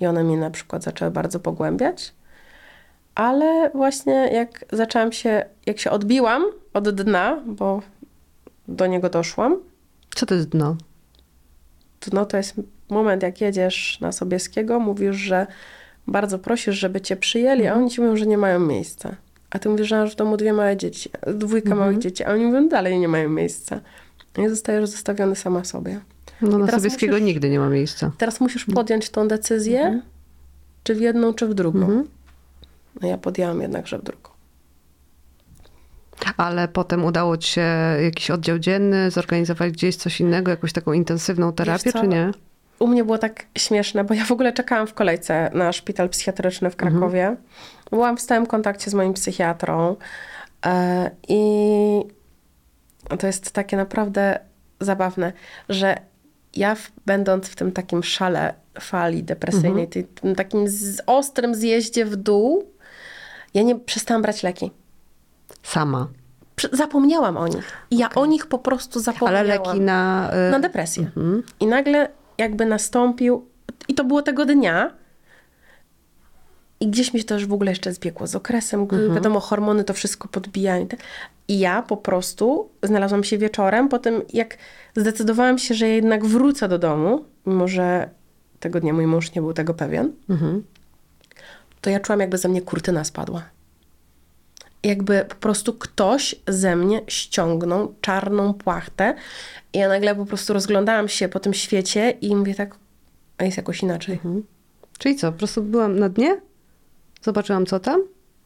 S3: i one mnie na przykład zaczęły bardzo pogłębiać. Ale właśnie jak zaczęłam się, jak się odbiłam od dna, bo do niego doszłam,
S2: Co to jest dno?
S3: no to jest moment, jak jedziesz na Sobieskiego, mówisz, że bardzo prosisz, żeby cię przyjęli, a oni ci mówią, że nie mają miejsca. A ty mówisz, że masz w domu dwie małe dzieci, dwójka małych dzieci, a oni mówią, dalej nie mają miejsca. I zostajesz zostawiony sama sobie.
S2: No na Sobieskiego
S3: musisz-
S2: nigdy nie ma miejsca.
S3: Teraz musisz podjąć tą decyzję, czy w jedną, czy w drugą.
S2: Mhm.
S3: No ja podjęłam jednakże w drugą.
S2: Ale potem udało ci się jakiś oddział dzienny zorganizować gdzieś coś innego, jakąś taką intensywną terapię, czy nie?
S3: U mnie było tak śmieszne, bo ja w ogóle czekałam w kolejce na szpital psychiatryczny w Krakowie. Byłam w stałym kontakcie z moim psychiatrą e, i to jest takie naprawdę zabawne, że ja w, będąc w tym takim szale fali depresyjnej, tej, tym takim z, ostrym zjeździe w dół, ja nie przestałam brać leki.
S2: Sama.
S3: Zapomniałam o nich. I ja o nich po prostu
S2: Ale
S3: zapomniałam.
S2: leki na... y,
S3: Na depresję. I nagle jakby nastąpił, i to było tego dnia, i gdzieś mi się to już w ogóle jeszcze zbiegło z okresem. Wiadomo, hormony to wszystko podbijają. i ja po prostu znalazłam się wieczorem, po tym jak zdecydowałam się, że jednak wrócę do domu, mimo że tego dnia mój mąż nie był tego pewien,
S2: Mhm.
S3: to ja czułam, jakby ze mnie kurtyna spadła. Jakby po prostu ktoś ze mnie ściągnął czarną płachtę i ja nagle po prostu rozglądałam się po tym świecie i mówię tak, a jest jakoś inaczej.
S2: Czyli co, po prostu byłam na dnie, zobaczyłam co tam,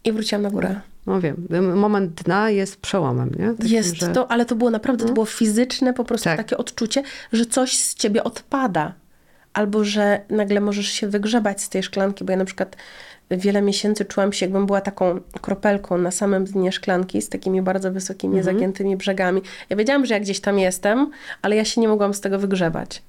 S3: I wróciłam na górę.
S2: no wiem, moment dna jest przełomem, nie? Takim,
S3: Jest
S2: że-
S3: to, ale to było naprawdę, to było fizyczne po prostu
S2: Tak.
S3: takie odczucie, że coś z ciebie odpada. Albo, że nagle możesz się wygrzebać z tej szklanki, bo ja na przykład wiele miesięcy czułam się, jakbym była taką kropelką na samym dnie szklanki z takimi bardzo wysokimi,
S2: Mhm.
S3: zagiętymi brzegami. Ja wiedziałam, że ja gdzieś tam jestem, ale ja się nie mogłam z tego wygrzebać.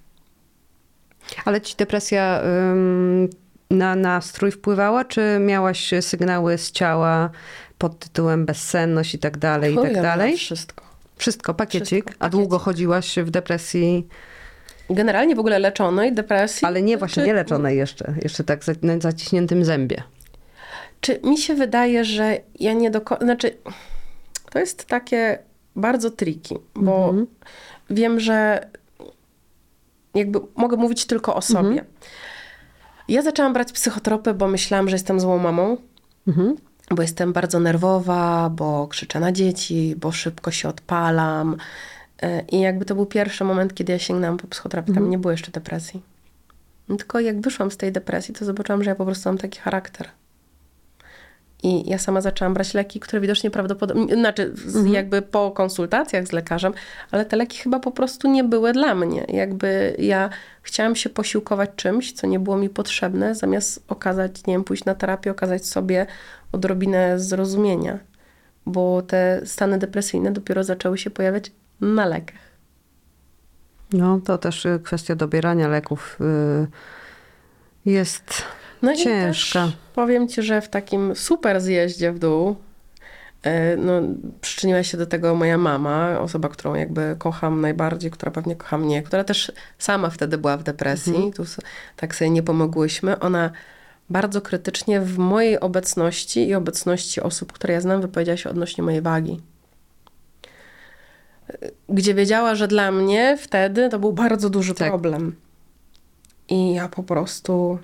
S2: Ale ci depresja ym, na nastrój wpływała, czy miałaś sygnały z ciała pod tytułem bezsenność i tak dalej, i tak dalej?
S3: Wszystko.
S2: Wszystko, pakiecik.
S3: Wszystko,
S2: A długo chodziłaś w depresji,
S3: Generalnie w ogóle leczonej depresji.
S2: ale nie właśnie
S3: Czy-
S2: nie leczonej jeszcze, jeszcze tak za- na zaciśniętym zębie.
S3: Czy mi się wydaje, że ja nie do końca. Znaczy, to jest takie bardzo tricky, bo wiem, że jakby mogę mówić tylko o sobie. Ja zaczęłam brać psychotropy, bo myślałam, że jestem złą mamą. Bo jestem bardzo nerwowa, bo krzyczę na dzieci, bo szybko się odpalam. E, I jakby to był pierwszy moment, kiedy ja sięgnęłam po psychoterapię. Tam nie było jeszcze depresji. Tylko jak wyszłam z tej depresji, to zobaczyłam, że ja po prostu mam taki charakter. I ja sama zaczęłam brać leki, które widocznie prawdopodobnie, znaczy z, jakby po konsultacjach z lekarzem, ale te leki chyba po prostu nie były dla mnie. Jakby ja chciałam się posiłkować czymś, co nie było mi potrzebne, zamiast okazać, nie wiem, pójść na terapię, okazać sobie odrobinę zrozumienia. Bo te stany depresyjne dopiero zaczęły się pojawiać na lekach.
S2: No to też y, kwestia dobierania leków y, jest
S3: No
S2: ciężka.
S3: Powiem ci, że w takim super zjeździe w dół e, no, przyczyniła się do tego moja mama, osoba, którą jakby kocham najbardziej, która pewnie kocha mnie, która też sama wtedy była w depresji. Tu s- tak sobie nie pomogłyśmy. Ona bardzo krytycznie w mojej obecności i obecności osób, które ja znam, wypowiedziała się odnośnie mojej wagi. E, Gdzie wiedziała, że dla mnie wtedy to był bardzo duży
S2: Tak.
S3: problem. I ja po prostu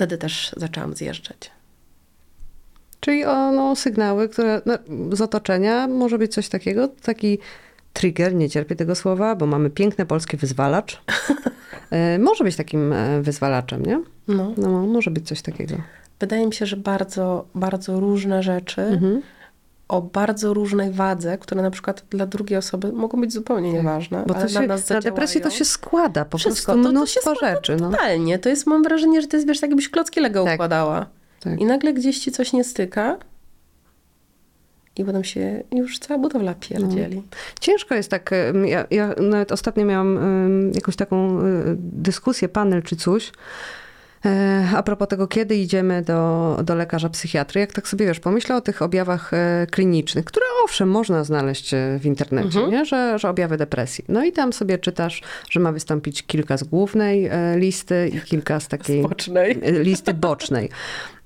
S3: wtedy też zaczęłam zjeżdżać.
S2: Czyli o, no, sygnały, które no, z otoczenia może być coś takiego, taki trigger, nie cierpię tego słowa, bo mamy piękny polski wyzwalacz. E, może być takim e, wyzwalaczem, nie?
S3: No.
S2: No, może być coś takiego.
S3: Wydaje mi się, że bardzo, bardzo różne rzeczy
S2: Mhm.
S3: O bardzo różnej wadze, które na przykład dla drugiej osoby mogą być zupełnie nieważne.
S2: Bo to
S3: ale
S2: się,
S3: na
S2: na depresję to się składa, po
S3: Wszystko,
S2: prostu
S3: to- to się
S2: mnóstwo
S3: składa
S2: rzeczy. No.
S3: Totalnie. To jest, mam wrażenie, że to jest, wiesz, tak jakbyś klocki Lego
S2: Tak.
S3: układała.
S2: Tak.
S3: I nagle gdzieś ci coś nie styka i potem się już cała budowla pierdzieli.
S2: Ciężko jest tak, ja, ja nawet ostatnio miałam jakąś taką e, dyskusję, panel czy coś, a propos tego, kiedy idziemy do, do lekarza psychiatry. Jak tak sobie, wiesz, pomyślę o tych objawach e, klinicznych, które owszem, można znaleźć e, w internecie, nie? Że, że objawy depresji. No i tam sobie czytasz, że ma wystąpić kilka z głównej e, listy i kilka z takiej...
S3: Bocznej.
S2: e, listy bocznej.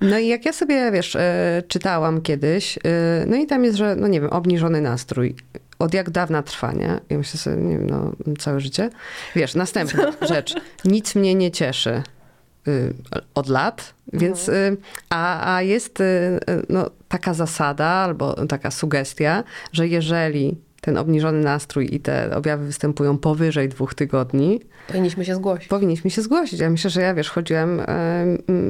S2: No i jak ja sobie, wiesz, e, czytałam kiedyś, e, no i tam jest, że, no nie wiem, obniżony nastrój. Od jak dawna trwa, nie? Ja myślę sobie, nie wiem, no całe życie. Wiesz, następna rzecz. Nic mnie nie cieszy. Y, Od lat, więc y, a, a jest y, no, taka zasada albo taka sugestia, że jeżeli ten obniżony nastrój i te objawy występują powyżej dwóch tygodni,
S3: Powinniśmy się zgłosić.
S2: powinniśmy się zgłosić. Ja myślę, że ja wiesz, chodziłem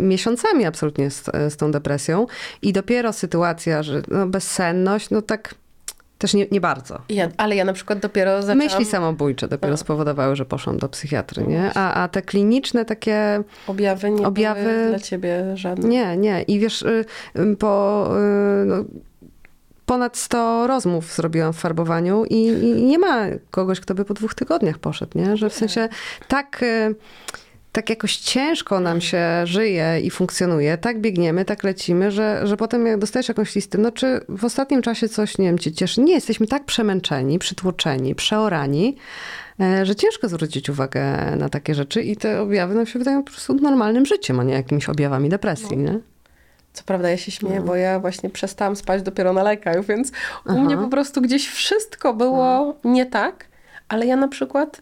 S2: miesiącami absolutnie z, z tą depresją i dopiero sytuacja, że no, bezsenność, no tak też nie, nie bardzo.
S3: Ja, ale ja na przykład dopiero zaczęłam...
S2: Myśli samobójcze dopiero spowodowały, że poszłam do psychiatry, nie? A, a te kliniczne takie,
S3: Objawy nie
S2: Objawy-
S3: dla ciebie żadne.
S2: nie, nie. I wiesz, y, y, po y, no, ponad 100 rozmów zrobiłam w farbowaniu i, i nie ma kogoś, kto by po dwóch tygodniach poszedł, nie? Że w sensie tak... tak jakoś ciężko nam się żyje i funkcjonuje, tak biegniemy, tak lecimy, że, że potem jak dostajesz jakąś listę, no czy w ostatnim czasie coś, nie wiem, cię cieszy? Nie, jesteśmy tak przemęczeni, przytłoczeni, przeorani, e, że ciężko zwrócić uwagę na takie rzeczy i te objawy nam się wydają po prostu normalnym życiem, a nie jakimiś objawami depresji, nie?
S3: Co prawda ja się śmieję,
S2: No.
S3: bo ja właśnie przestałam spać dopiero na lajkach, więc u mnie po prostu gdzieś wszystko było nie tak, ale ja na przykład,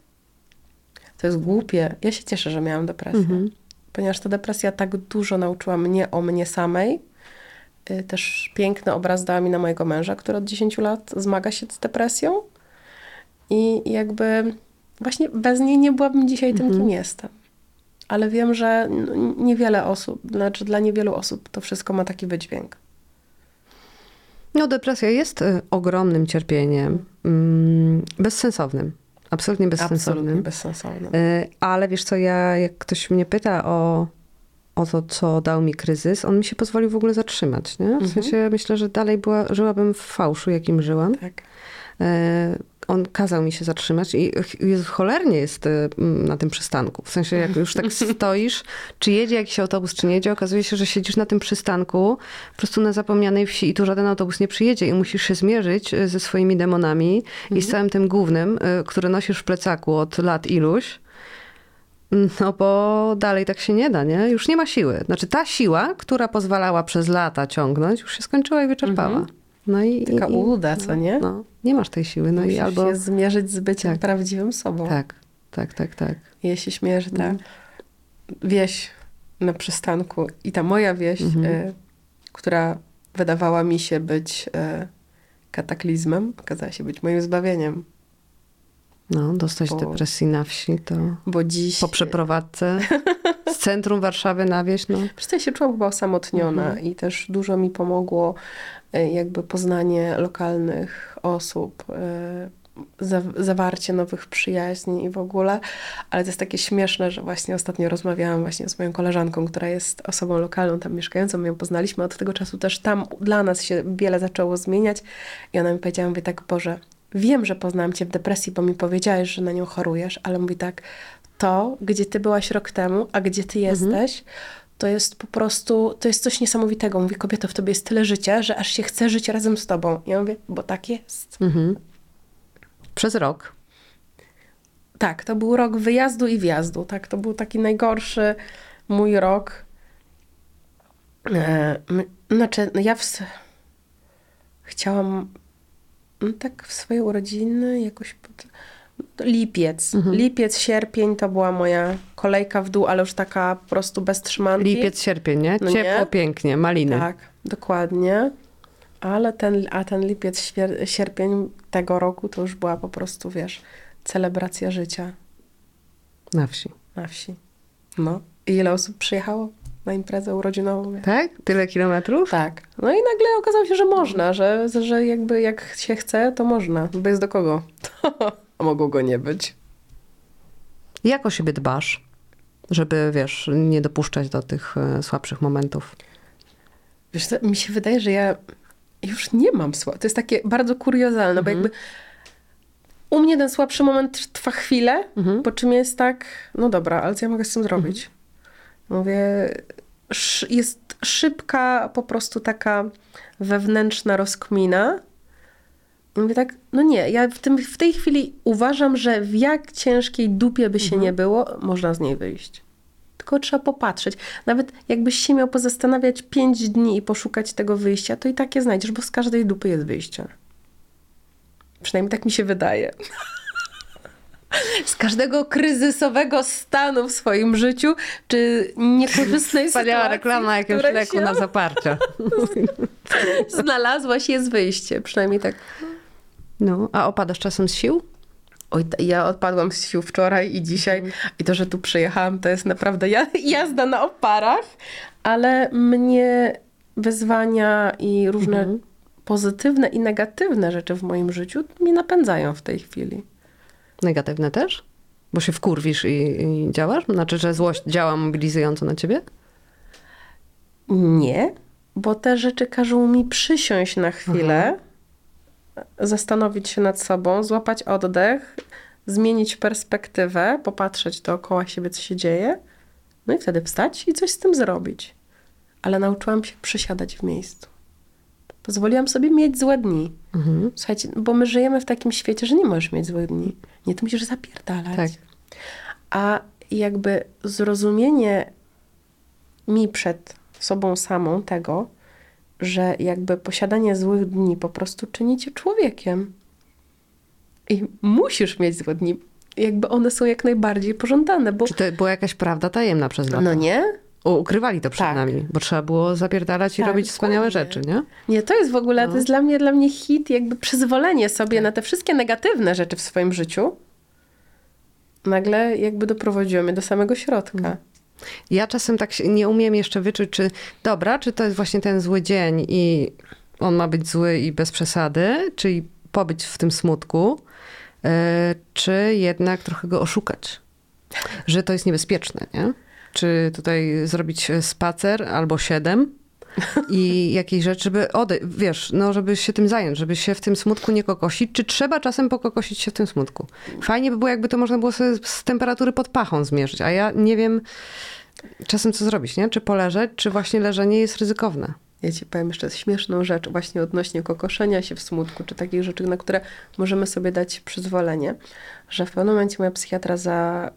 S3: to jest głupie, ja się cieszę, że miałam depresję,
S2: Mhm.
S3: ponieważ ta depresja tak dużo nauczyła mnie o mnie samej. Y, Też piękny obraz dała mi na mojego męża, który od 10 lat zmaga się z depresją i jakby właśnie bez niej nie byłabym dzisiaj tym, kim jestem. Ale wiem, że niewiele osób, znaczy dla niewielu osób to wszystko ma taki wydźwięk.
S2: No depresja jest y, ogromnym cierpieniem, mm, bezsensownym, absolutnie bezsensownym.
S3: Absolutnie bezsensowne.
S2: Y, Ale wiesz co, ja, jak ktoś mnie pyta o, o to, co dał mi kryzys, on mi się pozwolił w ogóle zatrzymać. Nie? W sensie myślę, że dalej była, żyłabym w fałszu, jakim żyłam.
S3: Tak.
S2: On kazał mi się zatrzymać i Jezu, cholernie jest m, na tym przystanku. W sensie, jak już tak stoisz, czy jedzie jakiś autobus, czy nie jedzie, okazuje się, że siedzisz na tym przystanku, po prostu na zapomnianej wsi i tu żaden autobus nie przyjedzie i musisz się zmierzyć e, ze swoimi demonami i z całym tym głównym, który nosisz w plecaku od lat iluś. No bo dalej tak się nie da, nie? Już nie ma siły. Znaczy ta siła, która pozwalała przez lata ciągnąć, już się skończyła i wyczerpała. No i,
S3: Taka
S2: i,
S3: ułuda, co nie?
S2: no, nie masz tej siły. No
S3: Musisz
S2: i albo.
S3: się zmierzyć z byciem
S2: Tak.
S3: prawdziwym sobą.
S2: Tak, tak, tak, tak.
S3: Ja się śmieję, że
S2: Mhm.
S3: wieś na przystanku i ta moja wieś,
S2: Mhm.
S3: y, która wydawała mi się być y, kataklizmem, okazała się być moim zbawieniem.
S2: No, dostać
S3: Bo-
S2: depresji na wsi to
S3: Bo dziś...
S2: po przeprowadzce z centrum Warszawy na wieś, no.
S3: Przez to ja się czułam chyba osamotniona
S2: Mhm.
S3: i też dużo mi pomogło y, jakby poznanie lokalnych osób, za, zawarcie nowych przyjaźni i w ogóle. Ale to jest takie śmieszne, że właśnie ostatnio rozmawiałam właśnie z moją koleżanką, która jest osobą lokalną, tam mieszkającą, my ją poznaliśmy. Od tego czasu też tam dla nas się wiele zaczęło zmieniać i ona mi powiedziała, mówi tak, Boże, wiem, że poznałam cię w depresji, bo mi powiedziałeś, że na nią chorujesz, ale mówi tak, to, gdzie ty byłaś rok temu, a gdzie ty jesteś, to jest po prostu, to jest coś niesamowitego. Mówi, kobieto, w tobie jest tyle życia, że aż się chce żyć razem z tobą. Ja mówię, bo tak jest.
S2: Mhm. Przez rok.
S3: Tak, to był rok wyjazdu i wjazdu. Tak, to był taki najgorszy mój rok. E, znaczy, no ja w, chciałam tak w swoje urodziny jakoś pod, lipiec. Lipiec, sierpień to była moja kolejka w dół, ale już taka po prostu bez trzymanki.
S2: Lipiec, sierpień, nie?
S3: No
S2: Ciepło,
S3: nie?
S2: pięknie, maliny.
S3: Tak, dokładnie. Ale ten, a ten lipiec, sierpień tego roku to już była po prostu, wiesz, celebracja życia
S2: Na wsi.
S3: na wsi. No. I ile osób przyjechało? Na imprezę urodzinową.
S2: Tak? Tyle kilometrów?
S3: Tak. No i nagle okazało się, że można, że, że jakby jak się chce, to można. Bez do kogo. A mogło go nie być.
S2: Jak o siebie dbasz, żeby, wiesz, nie dopuszczać do tych e, słabszych momentów?
S3: Wiesz co, mi się wydaje, że ja już nie mam słab. To jest takie bardzo kuriozalne, bo jakby u mnie ten słabszy moment trwa chwilę, po czym jest tak, no dobra, ale co ja mogę z tym zrobić? Mówię, jest szybka po prostu taka wewnętrzna rozkmina. I mówię tak, no nie, ja w, tym, w tej chwili uważam, że w jak ciężkiej dupie by się nie było, można z niej wyjść. Tylko trzeba popatrzeć. Nawet jakbyś się miał pozastanawiać pięć dni i poszukać tego wyjścia, to i tak je znajdziesz, bo z każdej dupy jest wyjście. Przynajmniej tak mi się wydaje. Z każdego kryzysowego stanu w swoim życiu, czy niekorzystnej
S2: Wspaniała
S3: sytuacji,
S2: reklama jakiegoś leku
S3: się
S2: na zaparcie.
S3: znalazłaś, jest wyjście. Przynajmniej tak.
S2: No, a opadasz czasem z sił?
S3: Oj, ja odpadłam z sił wczoraj i dzisiaj. I to, że tu przyjechałam, to jest naprawdę ja- jazda na oparach. Ale mnie wyzwania i różne pozytywne i negatywne rzeczy w moim życiu mnie napędzają w tej chwili.
S2: Negatywne też? Bo się wkurwisz i, i działasz? Znaczy, że złość działa mobilizująco na ciebie?
S3: Nie, bo te rzeczy każą mi przysiąść na chwilę, zastanowić się nad sobą, złapać oddech, zmienić perspektywę, popatrzeć dookoła siebie, co się dzieje, no i wtedy wstać i coś z tym zrobić. Ale nauczyłam się przysiadać w miejscu. Pozwoliłam sobie mieć złe dni. Słuchajcie, bo my żyjemy w takim świecie, że nie możesz mieć złych dni. Nie, ty musisz zapierdalać.
S2: Tak.
S3: A jakby zrozumienie mi przed sobą samą tego, że jakby posiadanie złych dni po prostu czyni cię człowiekiem. I musisz mieć złe dni. Jakby one są jak najbardziej pożądane, bo
S2: Czy to była jakaś prawda tajemna przez lata?
S3: no nie?
S2: Ukrywali to przed
S3: Tak.
S2: nami, bo trzeba było zapierdalać i
S3: Tak,
S2: robić wspaniałe rzeczy, nie?
S3: Nie, to jest w ogóle,
S2: No.
S3: to jest dla mnie, dla mnie hit, jakby przyzwolenie sobie
S2: Tak.
S3: na te wszystkie negatywne rzeczy w swoim życiu. Nagle jakby doprowadziło mnie do samego środka.
S2: Mm. Ja czasem tak się nie umiem jeszcze wyczuć, czy dobra, czy to jest właśnie ten zły dzień i on ma być zły i bez przesady, czyli pobyć w tym smutku, e, czy jednak trochę go oszukać, że to jest niebezpieczne, nie? Czy tutaj zrobić spacer albo siedem i jakieś rzeczy, żeby odejść, wiesz, no żeby się tym zająć, żeby się w tym smutku nie kokosić, czy trzeba czasem pokokosić się w tym smutku? Fajnie by było, jakby to można było sobie z temperatury pod pachą zmierzyć, a ja nie wiem czasem co zrobić, nie? Czy poleżeć, czy właśnie leżenie jest ryzykowne.
S3: Ja ci powiem jeszcze śmieszną rzecz właśnie odnośnie kokoszenia się w smutku, czy takich rzeczy, na które możemy sobie dać przyzwolenie, że w pewnym momencie moja psychiatra za,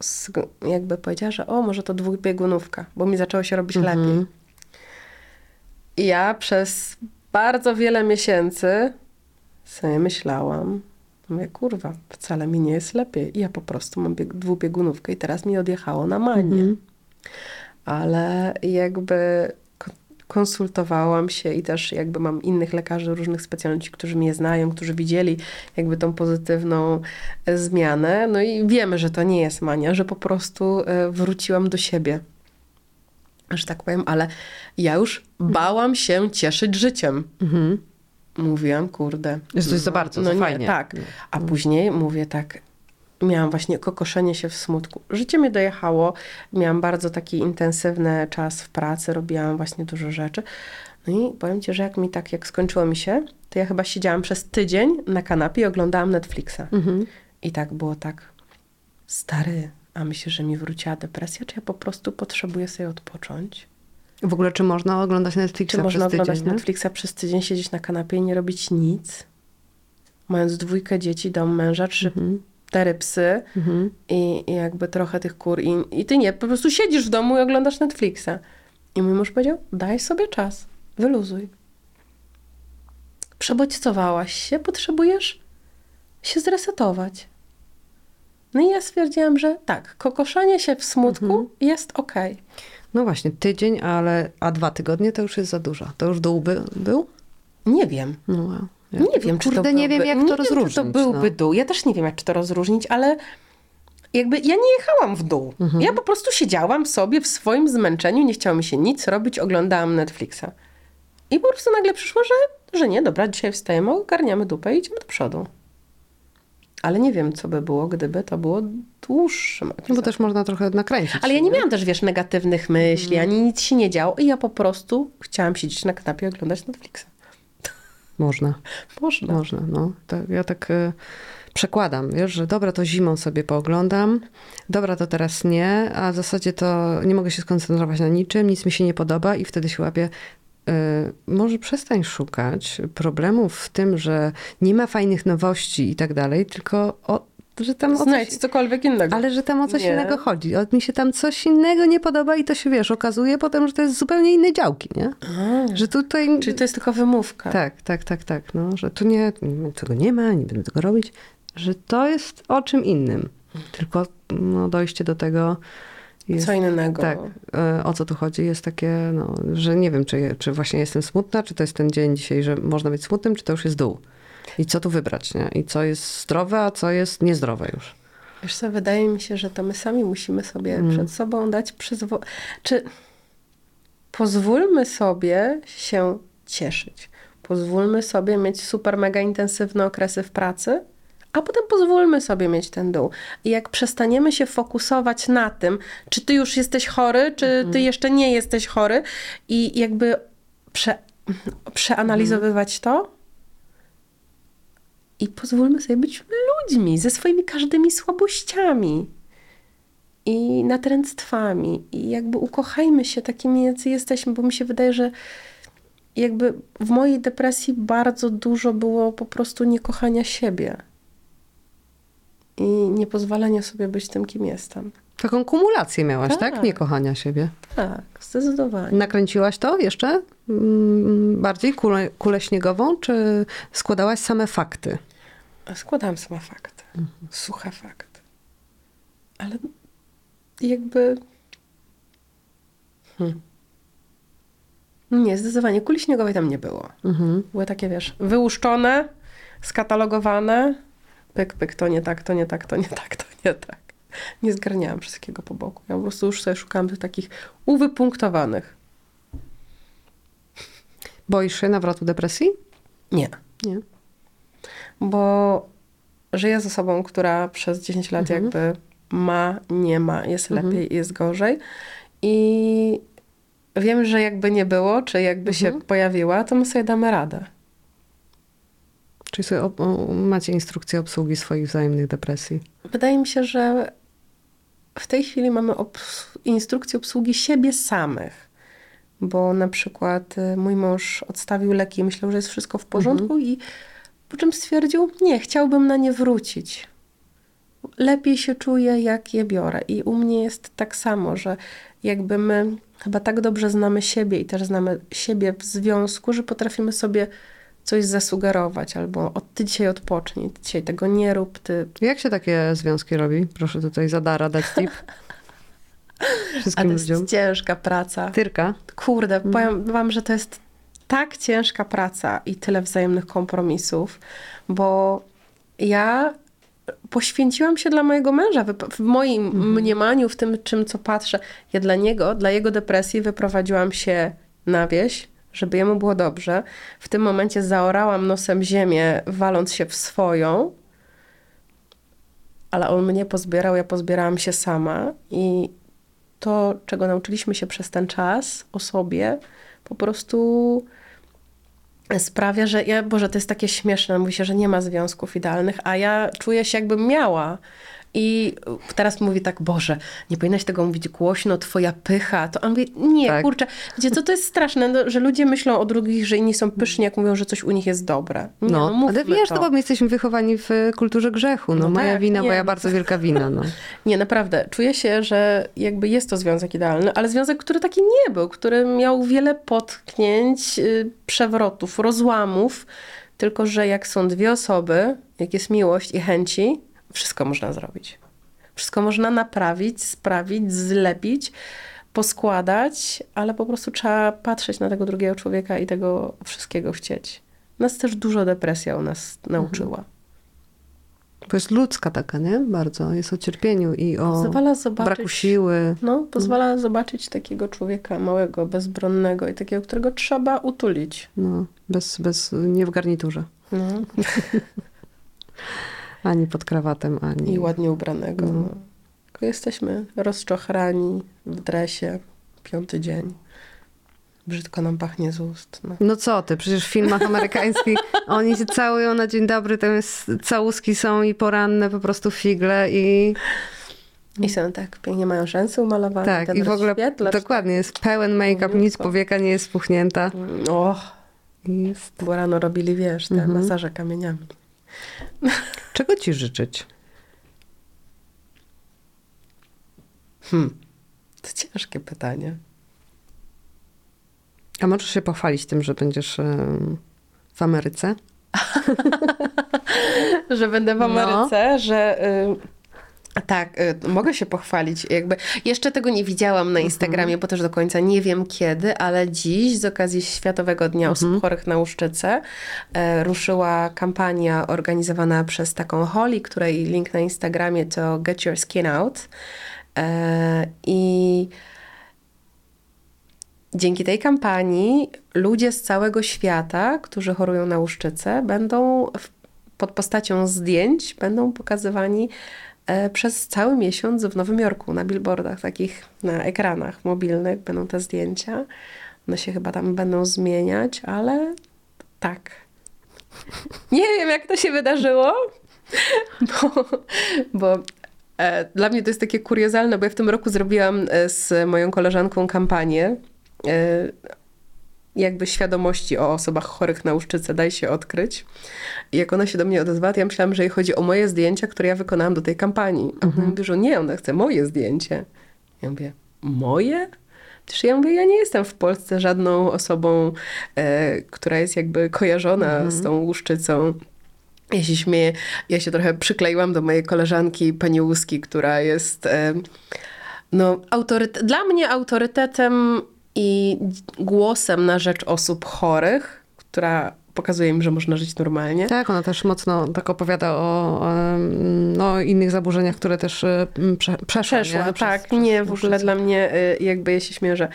S3: jakby powiedziała, że o, może to dwubiegunówka, bo mi zaczęło się robić lepiej. I ja przez bardzo wiele miesięcy sobie myślałam, mówię, kurwa, wcale mi nie jest lepiej. I ja po prostu mam bieg- dwubiegunówkę i teraz mi odjechało na manię. Ale jakby konsultowałam się i też jakby mam innych lekarzy, różnych specjalności, którzy mnie znają, którzy widzieli jakby tą pozytywną e, zmianę. No i wiemy, że to nie jest mania, że po prostu e, wróciłam do siebie. Że tak powiem, ale ja już bałam się cieszyć życiem. Mówiłam, kurde.
S2: Że to jest za bardzo, za
S3: nie,
S2: fajnie.
S3: Tak. A później mówię tak, miałam właśnie kokoszenie się w smutku. Życie mnie dojechało, miałam bardzo taki intensywny czas w pracy, robiłam właśnie dużo rzeczy. No i powiem ci, że jak mi tak, jak skończyło mi się, to ja chyba siedziałam przez tydzień na kanapie i oglądałam Netflixa. I tak było tak, stary, a myślisz, że mi wróciła depresja, czy ja po prostu potrzebuję sobie odpocząć?
S2: W ogóle, czy można oglądać Netflixa
S3: Czy można
S2: przez tydzień,
S3: oglądać
S2: nie?
S3: Netflixa przez tydzień, siedzieć na kanapie i nie robić nic? Mając dwójkę dzieci, dom męża, trzy,
S2: Mhm.
S3: Cztery psy i, i jakby trochę tych kur. I, I ty nie, po prostu siedzisz w domu i oglądasz Netflixa. I mój mąż powiedział, daj sobie czas, wyluzuj. Przebodźcowałaś się, potrzebujesz się zresetować. No i ja stwierdziłam, że tak, kokoszenie się w smutku
S2: Mhm.
S3: jest okej.
S2: No właśnie, tydzień, ale a dwa tygodnie to już jest za dużo. To już dół by, był?
S3: Nie wiem.
S2: No, wow.
S3: Nie wiem, czy
S2: Kurde,
S3: to
S2: nie
S3: byłby,
S2: wiem, jak to
S3: nie
S2: rozróżnić.
S3: Wiem, to byłby
S2: no.
S3: dół. Ja też nie wiem, jak to rozróżnić, ale jakby ja nie jechałam w dół. Ja po prostu siedziałam sobie w swoim zmęczeniu, nie chciało mi się nic robić, oglądałam Netflixa. I po prostu nagle przyszło, że, że nie, dobra, dzisiaj wstajemy, ogarniamy dupę i idziemy do przodu. Ale nie wiem, co by było, gdyby to było dłuższym
S2: No bo też można trochę nakręcić.
S3: Ale ja nie miałam też, wiesz, negatywnych myśli, ani nic się nie działo i ja po prostu chciałam siedzieć na kanapie i oglądać Netflixa.
S2: Można.
S3: Można.
S2: Można, no. Tak, ja tak y, przekładam, wiesz, że dobra, to zimą sobie pooglądam, dobra, to teraz nie, a w zasadzie to nie mogę się skoncentrować na niczym, nic mi się nie podoba i wtedy się łapię. y, może przestań szukać problemów w tym, że nie ma fajnych nowości i tak dalej, tylko o, że tam o coś,
S3: cokolwiek innego.
S2: ale że tam o coś
S3: Nie.
S2: innego chodzi. O, mi się tam coś innego nie podoba i to się, wiesz, okazuje potem, że to jest zupełnie inne działki, nie? Że tutaj...
S3: Czyli to jest tylko wymówka.
S2: Tak, tak, tak, tak. No, że tu nie, tego nie ma, nie będę tego robić. Że to jest o czym innym. Tylko no, dojście do tego jest...
S3: Co innego.
S2: Tak, e, o co tu chodzi? Jest takie, no, że nie wiem, czy, czy właśnie jestem smutna, czy to jest ten dzień dzisiaj, że można być smutnym, czy to już jest dół. I co tu wybrać, nie? I co jest zdrowe, a co jest niezdrowe już.
S3: Wiesz co, wydaje mi się, że to my sami musimy sobie
S2: Mm.
S3: przed sobą dać przyzwo... Czy pozwólmy sobie się cieszyć. Pozwólmy sobie mieć super mega intensywne okresy w pracy, a potem pozwólmy sobie mieć ten dół. I jak przestaniemy się fokusować na tym, czy ty już jesteś chory, czy ty jeszcze nie jesteś chory i jakby prze... przeanalizowywać to, i pozwólmy sobie być ludźmi ze swoimi każdymi słabościami i natręctwami. I jakby ukochajmy się takimi, jacy jesteśmy, bo mi się wydaje, że jakby w mojej depresji bardzo dużo było po prostu niekochania siebie. I niepozwalania sobie być tym, kim jestem.
S2: Taką kumulację miałaś, tak?
S3: Tak.
S2: Niekochania siebie.
S3: Tak, zdecydowanie.
S2: Nakręciłaś to jeszcze mm, bardziej kulę, kulę śniegową, czy składałaś same fakty?
S3: Składałam same fakty. Suche fakty. Ale jakby... Hmm. Nie, zdecydowanie. Kuli śniegowej tam nie było.
S2: Mhm.
S3: Były takie, wiesz, wyłuszczone, skatalogowane. Pyk, pyk, to nie tak, to nie tak, to nie tak, to nie tak. Nie zgarniałam wszystkiego po boku. Ja po prostu już sobie szukałam tych takich uwypunktowanych.
S2: Boisz się nawrotu depresji?
S3: Nie.
S2: Nie.
S3: bo żyję z osobą, która przez 10 lat
S2: Mhm.
S3: jakby ma, nie ma, jest lepiej, jest gorzej. I wiem, że jakby nie było, czy jakby się
S2: Mhm.
S3: pojawiła, to my sobie damy radę.
S2: Czyli sobie macie instrukcję obsługi swoich wzajemnych depresji?
S3: Wydaje mi się, że w tej chwili mamy obs- instrukcję obsługi siebie samych. Bo na przykład y, mój mąż odstawił leki myślał, że jest wszystko w porządku i po czym stwierdził, nie, chciałbym na nie wrócić. Lepiej się czuję, jak je biorę. I u mnie jest tak samo, że jakby my chyba tak dobrze znamy siebie i też znamy siebie w związku, że potrafimy sobie coś zasugerować albo od, ty dzisiaj odpocznij, ty dzisiaj tego nie rób, ty
S2: Jak się takie związki robi? Proszę tutaj za dara dać tip
S3: A
S2: wszystkim
S3: to jest
S2: ludziom.
S3: ciężka praca.
S2: Tyrka.
S3: Kurde, powiem wam, że to jest tak ciężka praca i tyle wzajemnych kompromisów, bo ja poświęciłam się dla mojego męża. W moim mniemaniu, w tym, czym co patrzę, ja dla niego, dla jego depresji wyprowadziłam się na wieś, żeby jemu było dobrze. W tym momencie zaorałam nosem ziemię, waląc się w swoją, ale on mnie pozbierał, ja pozbierałam się sama i to, czego nauczyliśmy się przez ten czas o sobie, po prostu sprawia, że ja, Boże, to jest takie śmieszne, mówi się, że nie ma związków idealnych, a ja czuję się jakbym miała. I teraz mówi tak, Boże, nie powinnaś tego mówić głośno, twoja pycha. To on mówi, nie,
S2: Tak.
S3: kurczę, gdzie to, to jest straszne, no, że ludzie myślą o drugich, że inni są pyszni, jak mówią, że coś u nich jest dobre. Nie, no,
S2: No, ale wiesz,
S3: to.
S2: no bo my jesteśmy wychowani w e, kulturze grzechu. No,
S3: No
S2: moja
S3: tak,
S2: wina,
S3: nie,
S2: moja
S3: no
S2: bardzo wielka wina. No.
S3: Nie, naprawdę. Czuję się, że jakby jest to związek idealny, ale związek, który taki nie był, który miał wiele potknięć, y, przewrotów, rozłamów. Tylko, że jak są dwie osoby, jak jest miłość i chęci, wszystko można zrobić. Wszystko można naprawić, sprawić, zlepić, poskładać, ale po prostu trzeba patrzeć na tego drugiego człowieka i tego wszystkiego chcieć. Nas też dużo depresja u nas nauczyła.
S2: Bo jest ludzka taka, nie? Bardzo. Jest o cierpieniu i o
S3: zobaczyć...
S2: braku siły.
S3: No, pozwala zobaczyć takiego człowieka małego, bezbronnego i takiego, którego trzeba utulić.
S2: No, bez, bez, nie w garniturze.
S3: No.
S2: Ani pod krawatem, ani...
S3: I ładnie ubranego.
S2: No.
S3: Jesteśmy rozczochrani w dresie, piąty dzień. Brzydko nam pachnie z ust. No.
S2: No co ty, przecież w filmach amerykańskich oni się całują na dzień dobry, tam jest, całuski są i poranne po prostu figle i
S3: I są tak, pięknie mają rzęsy umalowane.
S2: tak, i w ogóle
S3: rozświetlacz.
S2: dokładnie jest pełen make-up, nic powieka nie jest spuchnięta.
S3: Och,
S2: Jest.
S3: bo rano robili, wiesz, te
S2: Mhm.
S3: masaże kamieniami.
S2: Czego ci życzyć?
S3: Hmm. To ciężkie pytanie.
S2: A możesz się pochwalić tym, że będziesz w Ameryce?
S3: że będę w
S2: No.
S3: Ameryce, że y, tak, y, mogę się pochwalić. Jakby jeszcze tego nie widziałam na Instagramie, bo też do końca nie wiem kiedy, ale dziś z okazji Światowego Dnia Osób Chorych na Łuszczycę e, ruszyła kampania organizowana przez taką Holly, której link na Instagramie to Get Your Skin Out. E, I Dzięki tej kampanii ludzie z całego świata, którzy chorują na łuszczycę, będą w, pod postacią zdjęć będą pokazywani przez cały miesiąc w Nowym Jorku na billboardach, takich na ekranach mobilnych będą te zdjęcia. One się chyba tam będą zmieniać, ale tak. Nie wiem, jak to się wydarzyło, bo, bo e, dla mnie to jest takie kuriozalne, bo ja w tym roku zrobiłam e, z moją koleżanką kampanię e, jakby świadomości o osobach chorych na łuszczycę daj się odkryć. I jak ona się do mnie odezwała, to ja myślałam, że jej chodzi o moje zdjęcia, które ja wykonałam do tej kampanii. A ona mówi, że nie, ona chce moje zdjęcie. Ja mówię, moje? Przecież ja mówię, ja nie jestem w Polsce żadną osobą, e, która jest jakby kojarzona z tą łuszczycą. Ja się śmieję, ja się trochę przykleiłam do mojej koleżanki pani Łuski, która jest e, no, autorytet, dla mnie autorytetem i głosem na rzecz osób chorych, która pokazuje im, że można żyć normalnie.
S2: Tak, ona też mocno tak opowiada o, em, no, innych zaburzeniach, które też e, prze, przeszła.
S3: Przeszła,
S2: nie?
S3: tak.
S2: Przez-
S3: nie,
S2: przez
S3: w ogóle
S2: łuszczycę.
S3: dla mnie y, jakby ja się śmieję, że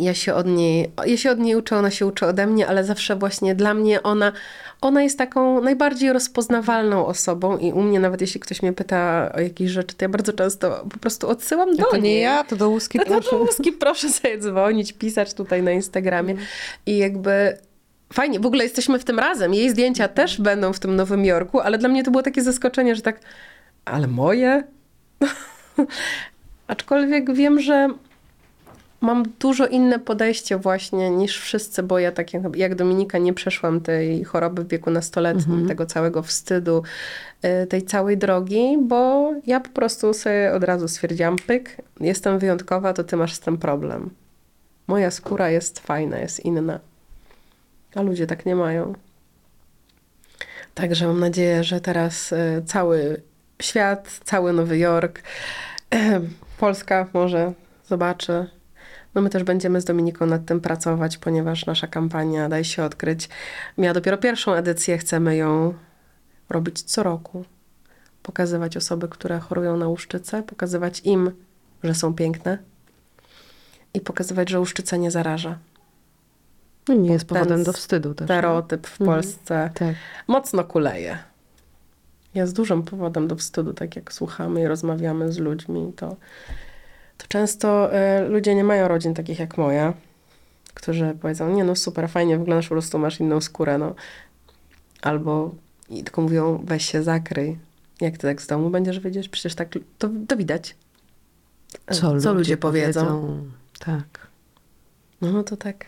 S3: ja się od niej, ja się od niej uczę, ona się uczy ode mnie, ale zawsze właśnie dla mnie ona, ona jest taką najbardziej rozpoznawalną osobą i u mnie nawet jeśli ktoś mnie pyta o jakieś rzeczy, to ja bardzo często po prostu odsyłam do
S2: Jak to nie
S3: niej.
S2: ja, to do łuski
S3: No
S2: proszę.
S3: to łuski, proszę sobie dzwonić, pisać tutaj na Instagramie. I jakby fajnie, w ogóle jesteśmy w tym razem. Jej zdjęcia też będą w tym Nowym Jorku, ale dla mnie to było takie zaskoczenie, że tak, ale moje? Aczkolwiek wiem, że mam dużo inne podejście właśnie niż wszyscy, bo ja tak jak, jak Dominika nie przeszłam tej choroby w wieku nastoletnim, tego całego wstydu, y, tej całej drogi, bo ja po prostu sobie od razu stwierdziłam, pyk, jestem wyjątkowa, to ty masz z tym problem. Moja skóra jest fajna, jest inna. A ludzie tak nie mają. Także mam nadzieję, że teraz y, cały świat, cały Nowy Jork, Polska może zobaczy. No my też będziemy z Dominiką nad tym pracować, ponieważ nasza kampania Daj się odkryć miała dopiero pierwszą edycję. Chcemy ją robić co roku. Pokazywać osoby, które chorują na łuszczycę, pokazywać im, że są piękne i pokazywać, że łuszczyca nie zaraża.
S2: No nie jest
S3: Ten
S2: powodem do wstydu też.
S3: Stereotyp w Polsce
S2: Tak.
S3: mocno kuleje. Jest dużym powodem do wstydu, tak jak słuchamy i rozmawiamy z ludźmi, to, to często e, ludzie nie mają rodzin takich jak moja, którzy powiedzą, nie no super, fajnie wyglądasz, po prostu masz inną skórę, no. Albo i tylko mówią, weź się zakryj. Jak ty tak z domu będziesz wiedzieć? Przecież tak to, to widać. E,
S2: Co,
S3: ludzie, powiedzą?
S2: Tak.
S3: No, no to tak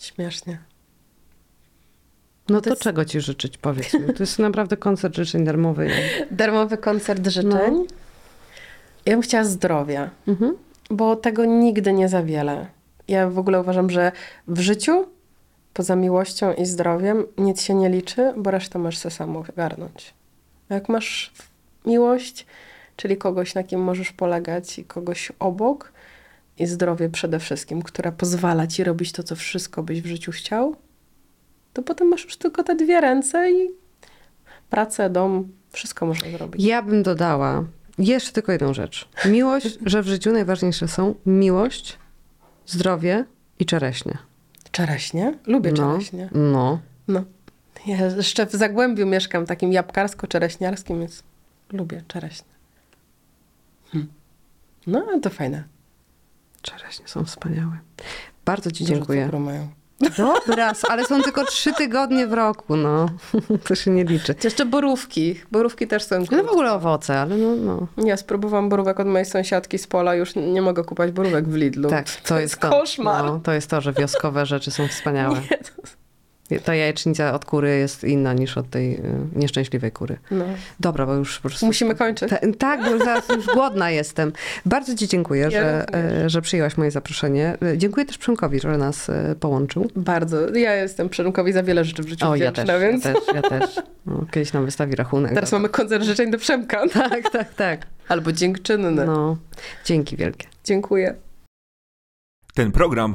S3: śmiesznie.
S2: No
S3: To
S2: to,
S3: jest-
S2: czego ci życzyć, powiedz mi. To jest naprawdę koncert życzeń darmowy.
S3: Darmowy koncert życzeń.
S2: No.
S3: Ja bym chciała zdrowia,
S2: Mhm.
S3: bo tego nigdy nie za wiele. Ja w ogóle uważam, że w życiu poza miłością i zdrowiem nic się nie liczy, bo resztę masz se sam ogarnąć. Jak masz miłość, czyli kogoś, na kim możesz polegać i kogoś obok i zdrowie przede wszystkim, które pozwala ci robić to, co wszystko byś w życiu chciał, to potem masz już tylko te dwie ręce i pracę, dom, wszystko można zrobić.
S2: Ja bym dodała jeszcze tylko jedną rzecz. Miłość, że w życiu najważniejsze są miłość, zdrowie i czereśnie.
S3: Czereśnie? Lubię
S2: No,
S3: czereśnie.
S2: no.
S3: No. Ja jeszcze w Zagłębiu mieszkam, takim jabłkarsko-czereśniarskim, więc lubię czereśnie. Hm. No, to fajne.
S2: Czereśnie są wspaniałe. Bardzo Ci
S3: Dużo
S2: dziękuję.
S3: cukru mają.
S2: Dobra, ale są tylko trzy tygodnie w roku, no. To się nie liczy.
S3: Jeszcze borówki. Borówki też są
S2: No w ogóle owoce, ale no, no.
S3: Ja spróbowałam borówek od mojej sąsiadki z pola, już nie mogę kupować borówek w Lidlu.
S2: Tak, to, jest to.
S3: koszmar.
S2: No, to jest to, że wioskowe rzeczy są wspaniałe.
S3: Nie, to...
S2: Ta jajecznica od kury jest inna niż od tej y, nieszczęśliwej kury.
S3: no.
S2: Dobra, bo już po prostu...
S3: Musimy kończyć.
S2: Ta, tak, bo zaraz już głodna jestem. Bardzo Ci dziękuję,
S3: Ja
S2: że,
S3: również.
S2: e, że przyjęłaś moje zaproszenie. E, Dziękuję też Przemkowi, że nas e, połączył.
S3: Bardzo. Ja jestem Przemkowi za wiele rzeczy w życiu
S2: O, ja
S3: wdzięczna,
S2: też,
S3: więc
S2: ja też, ja też. No, kiedyś nam wystawi rachunek.
S3: teraz mamy koncert życzeń do Przemka.
S2: Tak, tak, tak.
S3: Albo dziękczynny.
S2: No, dzięki wielkie.
S3: Dziękuję.
S1: Ten program